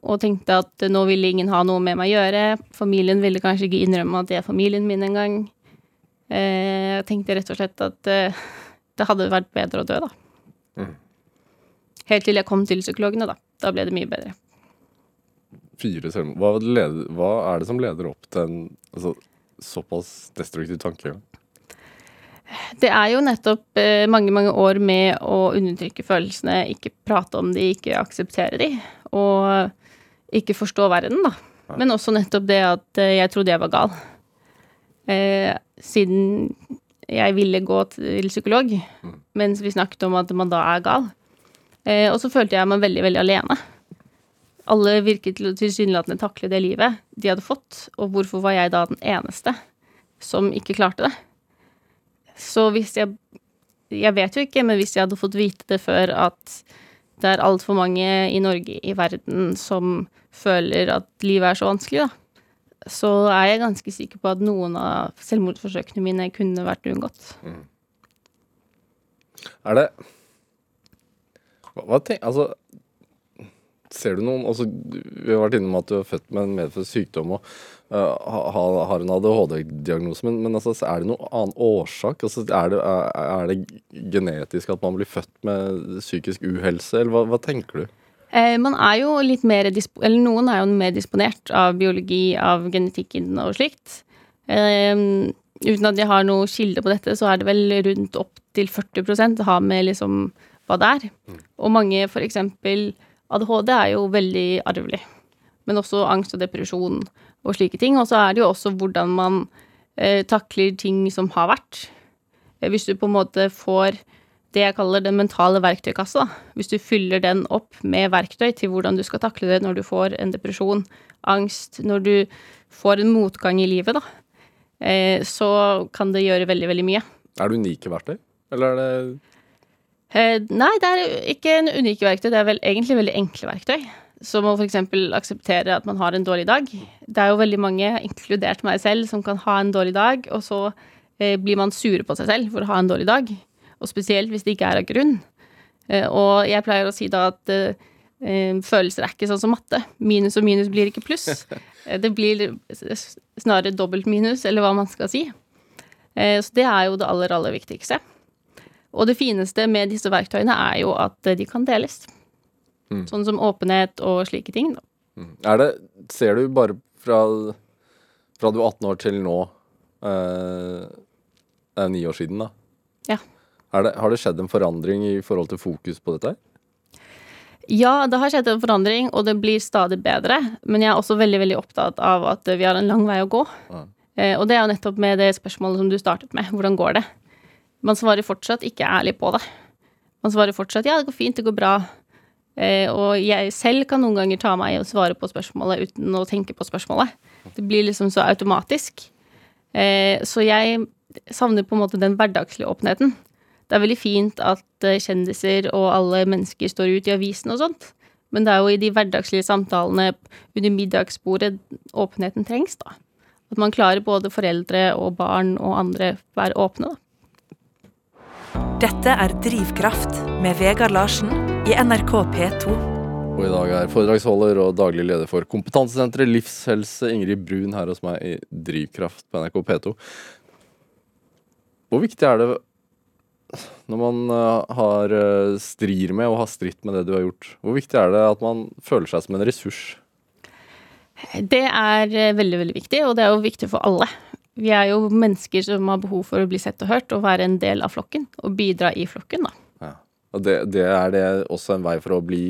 Og tenkte at nå ville ingen ha noe med meg å gjøre. Familien ville kanskje ikke innrømme at det er familien min engang. Jeg tenkte rett og slett at det hadde vært bedre å dø, da. Mhm. Helt til jeg kom til psykologene, da. Da ble det mye bedre. Fire selvmord. Hva, hva er det som leder opp til en altså, såpass destruktiv tankegang? Det er jo nettopp eh, mange, mange år med å undertrykke følelsene, ikke prate om de, ikke akseptere de, og ikke forstå verden, da. Men også nettopp det at eh, jeg trodde jeg var gal. Eh, siden jeg ville gå til psykolog, mens vi snakket om at man da er gal. Eh, og så følte jeg meg veldig, veldig alene. Alle virket tilsynelatende takle det livet de hadde fått, og hvorfor var jeg da den eneste som ikke klarte det? Så hvis jeg Jeg vet jo ikke, men hvis jeg hadde fått vite det før at det er altfor mange i Norge, i verden, som føler at livet er så vanskelig, da, så er jeg ganske sikker på at noen av selvmordsforsøkene mine kunne vært unngått. Er det Hva, hva tenk, Altså Ser du noen altså, Vi har vært innom at du er født med en medfødt sykdom og uh, ha, har en ADHD-diagnose, men, men altså, er det noen annen årsak? Altså, er, det, er, er, det, genetisk at man blir født med psykisk uhelse, eller hva, hva tenker du? Eh, man er jo litt mer Eller noen er jo mer disponert av biologi, av genetikken og slikt. Um, uten at jeg har noe kilde på dette, så er det vel rundt opp til 40 det har med liksom hva det er. Mm. Og mange, for eksempel ADHD, er jo veldig arvelig. Men også angst og depresjon og slike ting. Og så er det jo også hvordan man eh, takler ting som har vært. Eh, hvis du på en måte får det jeg kaller den mentale verktøykassa, hvis du fyller den opp med verktøy til hvordan du skal takle det når du får en depresjon, angst, når du får en motgang i livet, da, eh, så kan det gjøre veldig, veldig mye. Er det unike verktøy, eller er det nei, det er ikke en unike verktøy. Det er vel egentlig veldig enkle verktøy. Som å f.eks. akseptere at man har en dårlig dag. Det er jo veldig mange, inkludert meg selv, som kan ha en dårlig dag, og så eh, blir man sure på seg selv for å ha en dårlig dag. Og spesielt hvis det ikke er av grunn. Eh, og jeg pleier å si da at eh, eh følelser er ikke sånn som matte. Minus og minus blir ikke pluss. Eh, det blir snarere dobbelt minus, eller hva man skal si. så det er jo det aller, aller viktigste. Og det fineste med disse verktøyene er jo at de kan deles. Mm. Sånn som åpenhet og slike ting. Da. Mm. Er det Ser du bare fra, fra du er 18 år til nå eh, Det er ni år siden, da. Ja. Det, har det skjedd en forandring i forhold til fokus på dette? Ja, det har skjedd en forandring, og det blir stadig bedre. Men jeg er også veldig veldig opptatt av at vi har en lang vei å gå. Ja. Eh, og det er jo nettopp med det spørsmålet som du startet med. Hvordan går det? Man svarer fortsatt ikke ærlig på det. Man svarer fortsatt 'ja, det går fint, det går bra'. Eh, og jeg selv kan noen ganger ta meg og svare på spørsmålet uten å tenke på spørsmålet. Det blir liksom så automatisk. Eh, så jeg savner på en måte den hverdagslige åpenheten. Det er veldig fint at eh, kjendiser og alle mennesker står ut i avisen og sånt, men det er jo i de hverdagslige samtalene under middagsbordet åpenheten trengs, da. At man klarer både foreldre og barn og andre være åpne, da. Dette er Drivkraft med Vegard Larsen i NRK P2. Og i dag er foredragsholder og daglig leder for kompetansesenteret Livshelse, Ingrid Brun, her hos meg i Drivkraft på NRK P2. Hvor viktig er det når man eh, har eh, strir med og har stritt med det du har gjort, hvor viktig er det at man føler seg som en ressurs? Det er eh, veldig, veldig viktig, og det er jo viktig for alle. Vi er jo mennesker som har behov for å bli sett og hørt, og være en del av flokken. Og bidra i flokken, da. Ja. Og det, det er det også en vei for å bli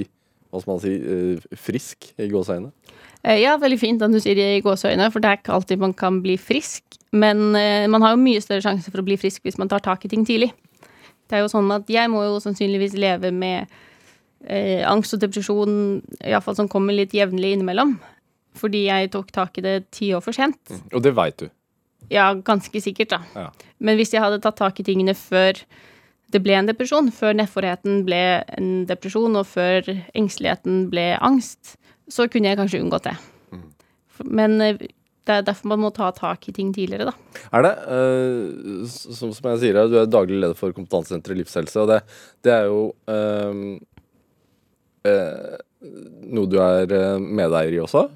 hva skal man si, eh, frisk i gåseøynene? Eh, ja, veldig fint at du sier det i gåseøyne, for det er ikke alltid man kan bli frisk. Men eh, man har jo mye større sjanse for å bli frisk hvis man tar tak i ting tidlig. Det er jo sånn at jeg må jo sannsynligvis leve med eh, angst og depresjon, iallfall som kommer litt jevnlig innimellom. Fordi jeg tok tak i det ti år for sent. Mm. Og det veit du? Ja, ganske sikkert, da. Ja. Men hvis jeg hadde tatt tak i tingene før det ble en depresjon, før nedforheten ble en depresjon, og før engsteligheten ble angst, så kunne jeg kanskje unngått det. Mm. Men eh, det er derfor man må ta tak i ting tidligere, da. Er det, uh, som, som, jeg sier, du er daglig leder for Kompetansesenteret Livshelse, og det, det er jo uh, uh, noe du er medeier i også?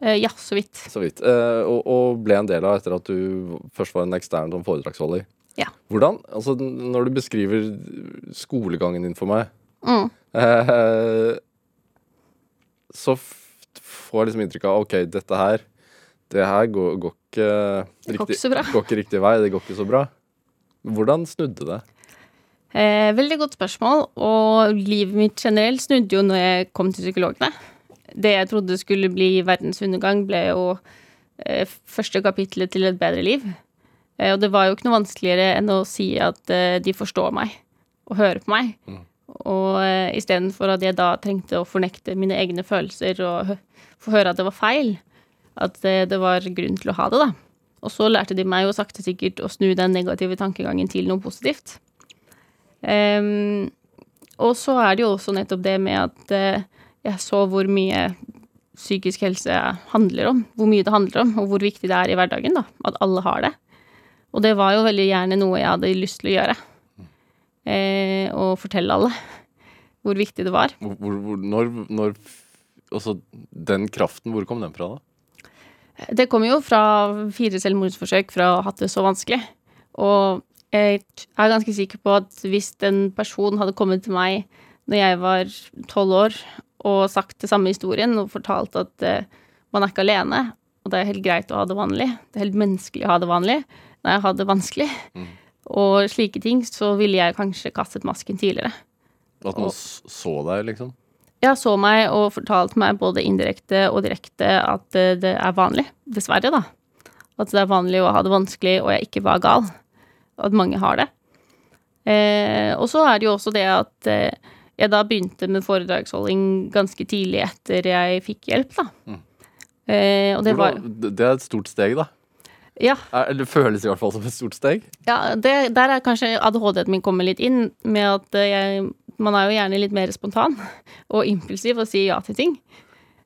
Eh, ja, så vidt. Så vidt. Eh, og, og, ble en del av etter at du først var en ekstern som foredragsholder. Ja. Hvordan, altså Når du beskriver skolegangen din for meg, mm. eh, så får jeg liksom inntrykk av OK, dette her det her går, går, ikke, det går, ikke går ikke riktig vei. Det går ikke så bra. Hvordan snudde det? Eh, veldig godt spørsmål. Og livet mitt generelt snudde jo når jeg kom til psykologene det jeg trodde skulle bli verdens undergang, ble jo eh, første kapitlet til et bedre liv. Eh, og det var jo ikke noe vanskeligere enn å si at eh, de forstår meg og hører på meg. Mm. Og eh, istedenfor at jeg da trengte å fornekte mine egne følelser og få høre at det var feil, at eh, det var grunn til å ha det, da. Og så lærte de meg jo sakte sikkert å snu den negative tankegangen til noe positivt. Um, Og så er det jo også nettopp det med at eh, jeg så hvor mye psykisk helse handler om. Hvor mye det handler om, og hvor viktig det er i hverdagen. da, At alle har det. Og det var jo veldig gjerne noe jeg hadde lyst til å gjøre. Eh, og fortelle alle hvor viktig det var. Hvor, hvor, når, når Altså, den kraften, hvor kom den fra, da? Det kommer jo fra fire selvmordsforsøk fra å ha hatt det så vanskelig. Og jeg er ganske sikker på at hvis en person hadde kommet til meg når jeg var tolv år og sagt det samme historien og fortalt at uh, man er ikke alene, og det er helt greit å ha det vanlig, det er helt menneskelig å ha det vanlig når jeg har det vanskelig, Mm. og slike ting, så ville jeg kanskje kastet masken tidligere. At man Og- så deg, liksom? Jeg så meg og fortalte meg både indirekte og direkte at uh, det er vanlig, dessverre, da. At det er vanlig å ha det vanskelig, og jeg ikke var gal. At mange har det. Eh, og så er det jo også det at jeg da begynte med foredragsholding ganske tidlig etter jeg fikk hjelp, da. Mm. Eh, og det var det er et stort steg, da. Ja. Det føles i hvert fall som et stort steg. Ja, det, der er kanskje ADHD-en min kommer litt inn, med at eh, jeg, man er jo gjerne litt mer spontan og impulsiv og sier ja til ting.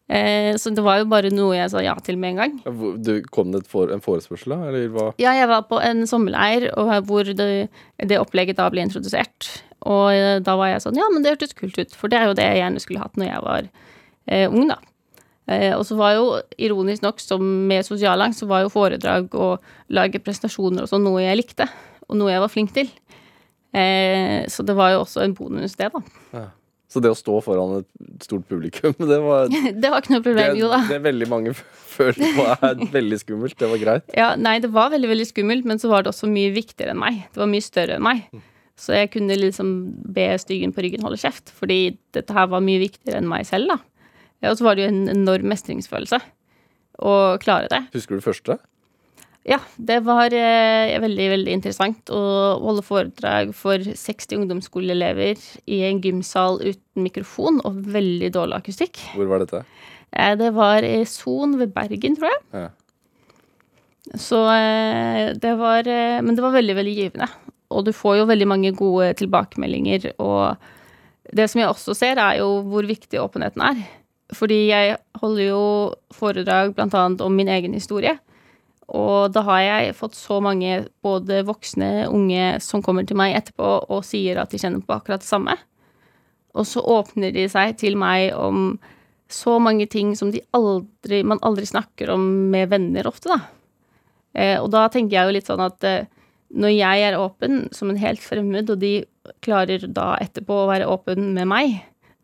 Eh, så det var jo bare noe jeg sa ja til med en gang. Du, kom det for, en forespørsel, da? Eller hva? Ja, jeg var på en sommerleir og hvor det, det opplegget da ble introdusert. Og eh, da var jeg sånn Ja, men det hørtes kult ut, for det er jo det jeg gjerne skulle hatt når jeg var eh, ung, da. Eh, og så var jo, ironisk nok, som med sosialangst, så var jo foredrag og lage presentasjoner og sånn noe jeg likte, og noe jeg var flink til. Eh, så det var jo også en bonus, det, da. Så det å stå foran et stort publikum, det var det, Det var ikke noe problem, jo da. det er veldig mange føler på er veldig skummelt. Det var greit. Ja, nei, det var veldig, veldig skummelt, men så var det også mye viktigere enn meg. Det var mye større enn meg. Så jeg kunne liksom be styggen på ryggen holde kjeft, fordi dette her var mye viktigere enn meg selv, da. Og så var det jo en enorm mestringsfølelse å klare det. Husker du første? Ja, det var eh, veldig, veldig interessant å holde foredrag for 60 ungdomsskoleelever i en gymsal uten mikrofon og veldig dårlig akustikk. Hvor var dette? Eh, det var i Son ved Bergen, tror jeg. Ja. Så eh, det var eh, Men det var veldig, veldig givende. Og du får jo veldig mange gode tilbakemeldinger. Og det som jeg også ser, er jo hvor viktig åpenheten er. Fordi jeg holder jo foredrag annet om min egen historie. Og da har jeg fått så mange både voksne, unge som kommer til meg etterpå og sier at de kjenner på akkurat det samme. Og så åpner de seg til meg om så mange ting som aldri, man aldri snakker om med venner ofte, da. Eh, og da tenker jeg jo litt sånn at eh, når jeg er åpen som en helt fremmed, og de klarer da etterpå å være åpen med meg,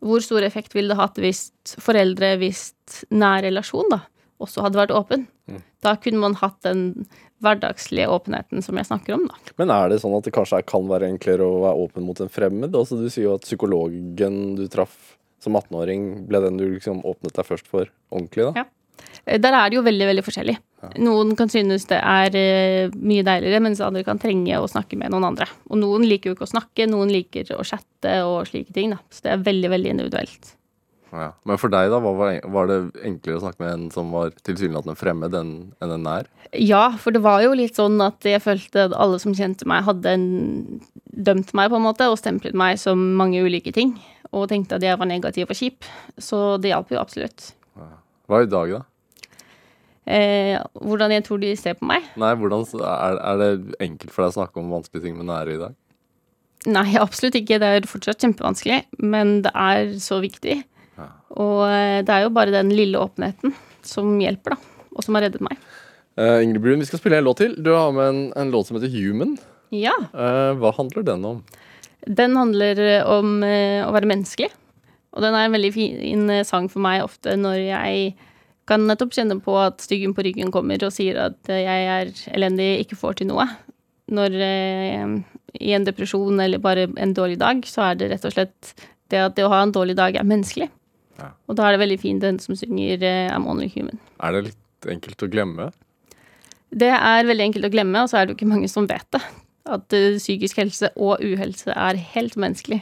hvor stor effekt ville det hatt hvis foreldre, hvis nær relasjon, da, også hadde vært åpen? Da kunne man hatt den hverdagslige åpenheten som jeg snakker om, da. Men er det sånn at det kanskje kan være enklere å være åpen mot en fremmed? Altså Du sier jo at psykologen du traff som 18-åring, ble den du liksom åpnet deg først for ordentlig, da? Ja. Eh, Der er det jo veldig, veldig forskjellig. Noen kan synes det er eh, mye deiligere, mens andre kan trenge å snakke med noen andre. Og noen liker jo ikke å snakke, noen liker å chatte og slike ting, da. Så det er veldig, veldig individuelt. Ja. Men for deg, da? Var, det enklere å snakke med en som var tilsynelatende fremmed, enn en nær? Ja, for det var jo litt sånn at jeg følte at alle som kjente meg, hadde dømt meg på en måte, og stemplet meg som mange ulike ting. Og tenkte at jeg var negativ og kjip. Så det hjalp jo absolutt. Hva er i dag, da? Eh, hvordan jeg tror de ser på meg? Nei, hvordan er, er det enkelt for deg å snakke om vanskelige ting med nære i dag? Nei, absolutt ikke. Det er fortsatt kjempevanskelig, men det er så viktig. Ja. Og eh, det er jo bare den lille åpenheten som hjelper, da. Og som har reddet meg. Eh, Ingrid Brun, vi skal spille en låt til. Du har med en, en låt som heter Human. Ja. Eh, hva handler den om? Den handler om eh, å være menneskelig. Og den er en veldig fin eh, sang for meg ofte når jeg kan nettopp kjenne på at styggen på ryggen kommer og sier at eh, jeg er elendig, ikke får til noe. Når eh, i en depresjon eller bare en dårlig dag, så er det rett og slett det at det å ha en dårlig dag er menneskelig. Ja. Og da er det veldig fint den som synger eh, I'm only human. Er det litt enkelt å glemme? Det er veldig enkelt å glemme, og så er det jo ikke mange som vet det. At eh, psykisk helse og uhelse er helt menneskelig.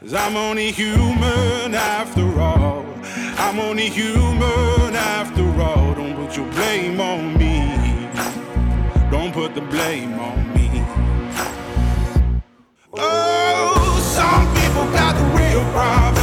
Cause I'm only human after all. I'm only human after all. Don't put your blame on me. Don't put the blame on me. Oh, some people got the real problems.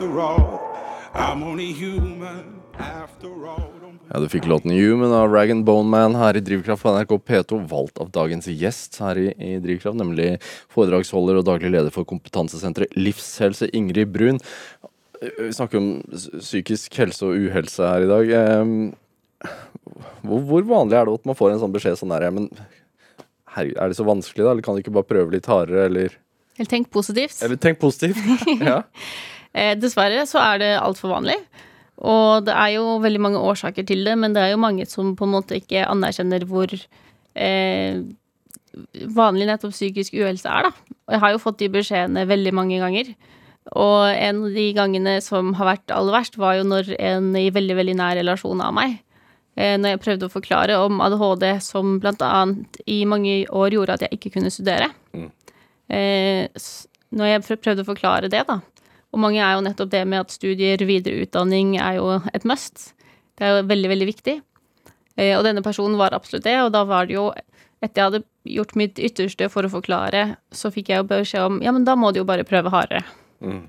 After all. I'm only human after all. Ja, Du fikk låten Human av Rag Bone Man her i Drivkraft på NRK P2, valgt av dagens gjest her i, i Drivkraft, nemlig foredragsholder og daglig leder for kompetansesenteret Livshelse, Ingrid Brun. Vi snakker om psykisk helse og uhelse her i dag. Ehm, Hvor, hvor vanlig er det at man får en sånn beskjed sånn der, ja, men herregud, er det så vanskelig da, eller kan du ikke bare prøve litt hardere, eller Eller tenk positivt. Eller tenk positivt. ja. Eh, dessverre så er det altfor vanlig. Og det er jo veldig mange årsaker til det, men det er jo mange som på en måte ikke anerkjenner hvor eh, vanlig nettopp psykisk uhelse er, da. Og jeg har jo fått de beskjedene veldig mange ganger. Og en av de gangene som har vært aller verst, var jo når en i veldig, veldig nær relasjon av meg eh, Når jeg prøvde å forklare om ADHD, som blant annet i mange år gjorde at jeg ikke kunne studere. Eh, når jeg prøvde å forklare det, da, og mange er jo nettopp det med at studier, videre utdanning er jo et must. Det er jo veldig, veldig viktig. Eh, og denne personen var absolutt det, og da var det jo Etter jeg hadde gjort mitt ytterste for å forklare, så fikk jeg jo beskjed om ja, men da må du jo bare prøve hardere. Mm.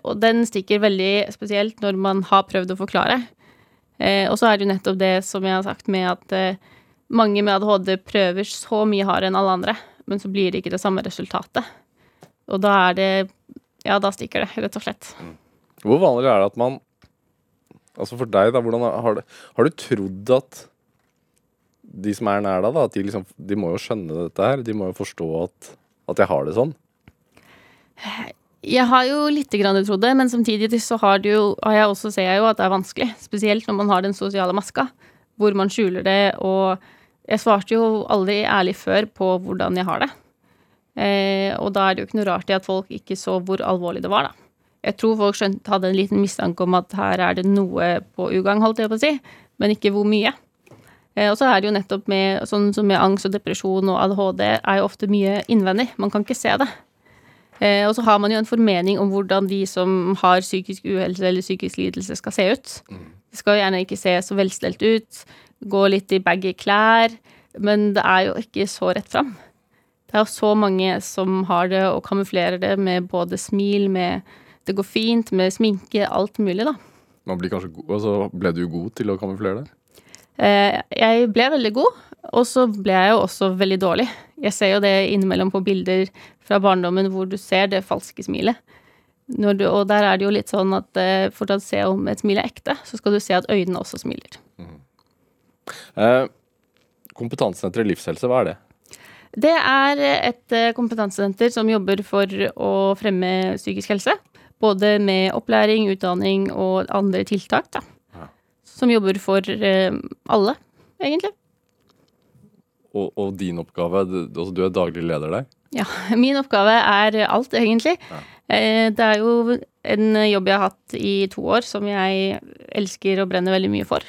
og den stikker veldig spesielt når man har prøvd å forklare. Eh, og så er det jo nettopp det som jeg har sagt med at eh, mange med ADHD prøver så mye hardere enn alle andre, men så blir det ikke det samme resultatet. Og da er det Ja, da stikker det, rett og slett. Hvor vanlig er det at man Altså for deg, da, hvordan har, det, har du trodd at de som er nær deg, da, at de liksom De må jo skjønne dette her. De må jo forstå at, at jeg har det sånn. Jeg har jo lite grann trodd det, men samtidig så har, det jo, har jeg også ser jeg jo at det er vanskelig. Spesielt når man har den sosiale maska, hvor man skjuler det. Og jeg svarte jo aldri ærlig før på hvordan jeg har det. Eh, og da er det jo ikke noe rart i at folk ikke så hvor alvorlig det var, da. Jeg tror folk skjønte, hadde en liten mistanke om at her er det noe på ugang, holdt jeg på å si, men ikke hvor mye. Eh, og så er det jo nettopp med sånn som med angst og depresjon og ADHD er jo ofte mye innvendig. Man kan ikke se det. Eh, og så har man jo en formening om hvordan de som har psykisk uhelse eller psykisk lidelse, skal se ut. De skal jo gjerne ikke se så velstelt ut, gå litt i baggy klær, Men det er jo ikke så rett fram. Det er så mange som har det og kamuflerer det med både smil, med det går fint, med sminke, alt mulig, da. Man blir kanskje god, og så ble du god til å kamuflere det? Eh, jeg ble veldig god, og så ble jeg jo også veldig dårlig. Jeg ser jo det innimellom på bilder fra barndommen hvor du ser det falske smilet. Når du, og der er det jo litt sånn at eh, for å se om et smil er ekte, så skal du se at øynene også smiler. Eh, kompetansesenteret Livshelse, hva er det? Det er et eh, kompetansesenter som jobber for å fremme psykisk helse. Både med opplæring, utdanning og andre tiltak, da. Ja. Som jobber for eh, alle, egentlig. Og, og din oppgave, altså du er daglig leder der? Ja, min oppgave er alt, egentlig. Ja. Det er jo en jobb jeg har hatt i to år, som jeg elsker og brenner veldig mye for.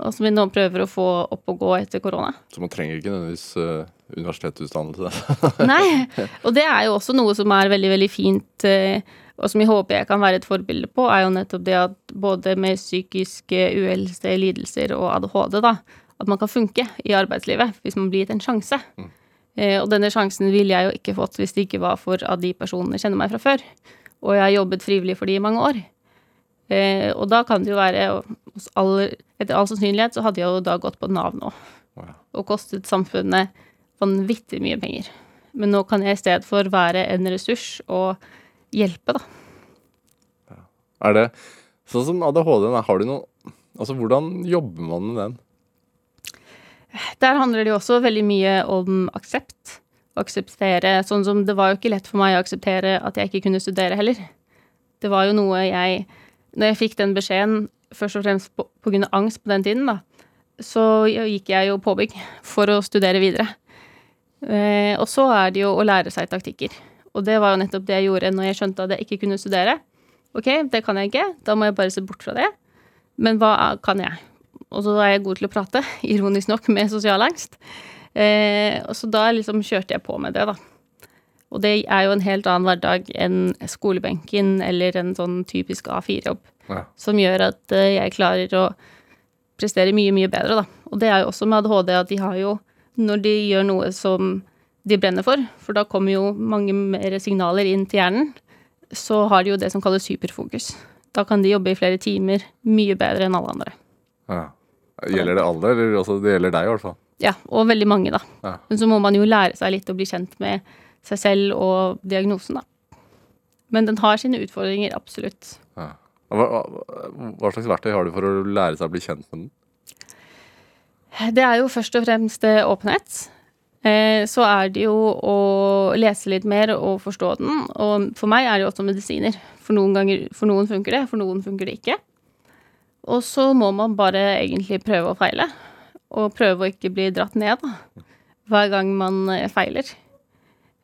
Og som vi nå prøver å få opp og gå etter korona. Så man trenger ikke nødvendigvis uh, universitetsutdannelse. Nei, og det er jo også noe som er veldig, veldig fint, uh, og som jeg håper jeg kan være et forbilde på, er jo nettopp det at både med psykiske uhelse, lidelser og ADHD, da, at man kan funke i arbeidslivet hvis man blir gitt en sjanse. Eh, Og denne sjansen ville jeg jo ikke fått hvis det ikke var for at de personene kjenner meg fra før. Og jeg har jobbet frivillig for de i mange år. Eh, Og da kan det jo være all, Etter all sannsynlighet så hadde jeg jo da gått på Nav nå. Og kostet samfunnet vanvittig mye penger. Men nå kan jeg i stedet for være en ressurs og hjelpe, da. Er det sånn som ADHD? Har du noe Altså, hvordan jobber man med den? Der handler det jo også veldig mye om aksept. Akseptere Sånn som det var jo ikke lett for meg å akseptere at jeg ikke kunne studere heller. Det var jo noe jeg Når jeg fikk den beskjeden, først og fremst på, av angst på den tiden, da, så gikk jeg jo påbygg for å studere videre. Eh, og så er det jo å lære seg taktikker. Og det var jo nettopp det jeg gjorde når jeg skjønte at jeg ikke kunne studere. Ok, det kan jeg ikke, da må jeg bare se bort fra det. Men hva kan jeg? Og så er jeg god til å prate, ironisk nok, med sosial angst. Eh, og så da liksom kjørte jeg på med det, da. Og det er jo en helt annen hverdag enn skolebenken eller en sånn typisk A4-jobb, Ja. som gjør at eh, jeg klarer å prestere mye, mye bedre, da. Og det er jo også med ADHD at de har jo, når de gjør noe som de brenner for, for da kommer jo mange mer signaler inn til hjernen, så har de jo det som kalles superfokus. Da kan de jobbe i flere timer mye bedre enn alle andre. Ja. Gjelder det alle, eller også det gjelder deg i hvert fall? Ja, og veldig mange, da. Ja. Men så må man jo lære seg litt å bli kjent med seg selv og diagnosen, da. Men den har sine utfordringer, absolutt. Ja. Hva, hva, slags verktøy har du for å lære seg å bli kjent med den? Det er jo først og fremst eh, åpenhet. Eh, Så er det jo å lese litt mer og forstå den. Og for meg er det jo også medisiner. For noen, ganger, for noen funker det, for noen funker det ikke. Og så må man bare egentlig prøve og feile. Og prøve å ikke bli dratt ned da, hver gang man eh, feiler.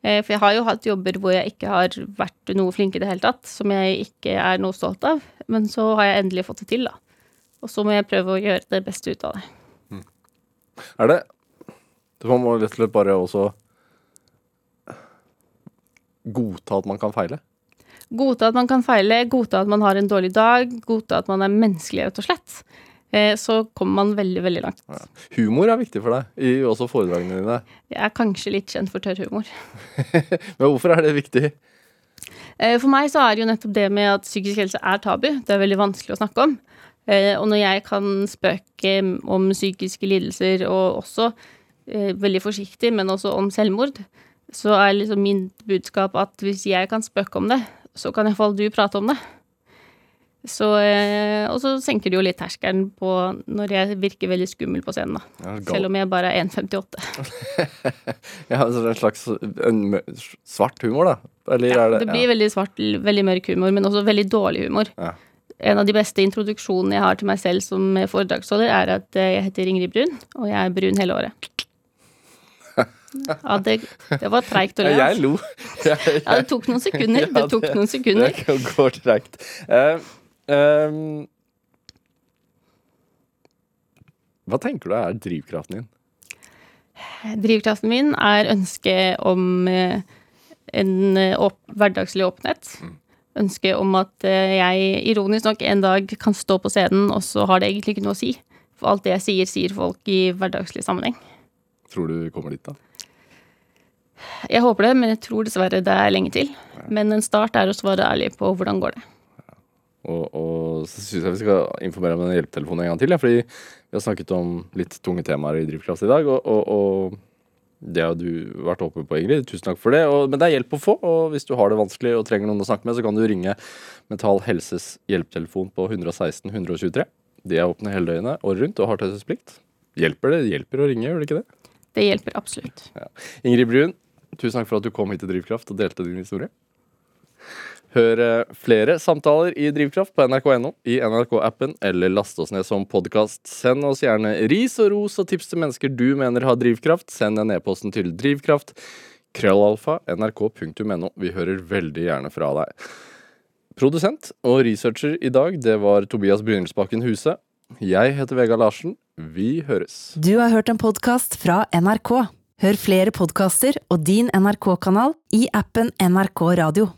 Eh, For jeg har jo hatt jobber hvor jeg ikke har vært noe flink i det hele tatt, som jeg ikke er noe stolt av. Men så har jeg endelig fått det til, da. Og så må jeg prøve å gjøre det beste ut av det. Er det Man må rett og slett bare også godta at man kan feile? Godta at man kan feile, godta at man har en dårlig dag, godta at man er menneskelig, rett og slett. Eh, Så kommer man veldig, veldig langt. Humor er viktig for deg, i også foredragene dine. Jeg er kanskje litt kjent for tørr humor. Men hvorfor er det viktig? Eh, For meg så er det jo nettopp det med at psykisk helse er tabu. Det er veldig vanskelig å snakke om. Eh, Og når jeg kan spøke om psykiske lidelser, og også veldig forsiktig, men også om selvmord, så er liksom min budskap at hvis jeg kan spøke om det, så kan iallfall du prate om det. Så, eh, og så senker det jo litt terskelen på når jeg virker veldig skummel på scenen, da. Ja, Selv om jeg bare er 1,58. Ja, så det er en slags svart humor, da? Eller er det, Det blir veldig svart, veldig mørk humor, men også veldig dårlig humor. Ja. En av de beste introduksjonene jeg har til meg selv som foredragsholder, er at eh, jeg heter Ingrid Brun, og jeg er brun hele året. Ja, det, det var treigt å Ja, le. jeg altså. lo. Jeg, Ja, det tok noen sekunder. Ja, Det tok noen sekunder. Det går treigt. Eh, ehm, hva tenker du er drivkraften din? Drivkraften min er ønsket om eh, en eh, åp hverdagslig åpenhet. Ønsket om at eh, jeg ironisk nok en dag kan stå på scenen, og så har det egentlig ikke noe å si. For alt det jeg sier, sier folk i hverdagslig sammenheng. Tror du kommer dit, da? Jeg håper det, men jeg tror dessverre det er lenge til. Men en start er å svare ærlig på hvordan går det. Og, og så syns jeg vi skal informere om den hjelpetelefonen en gang til. Ja, fordi vi har snakket om litt tunge temaer i Drivkraft i dag. Og, og, og det har du vært åpen på, Ingrid. Tusen takk for det. Men det er hjelp å få. Og hvis du har det vanskelig og trenger noen å snakke med, så kan du ringe Mental Helses hjelpetelefon på 116 123. De er åpne hele døgnet året rundt og har taushetsplikt. Hjelper det? Hjelper å ringe, gjør det ikke det? Det hjelper absolutt. Ingrid Brun, tusen takk for at du kom hit til Drivkraft og delte din historie. Hør flere samtaler i Drivkraft på nrk.no, i NRK-appen, eller last oss ned som podkast. Send oss gjerne ris og ros og tips til mennesker du mener har drivkraft. Send en e-posten til drivkraft. Krøllalfa. nrk.no. Vi hører veldig gjerne fra deg. Produsent og researcher i dag, det var Tobias Brynildsbakken Huse. Jeg heter Vegard Larsen. Vi høres. Du har hørt en podkast fra NRK. Hør flere podkaster og din NRK-kanal i appen NRK Radio.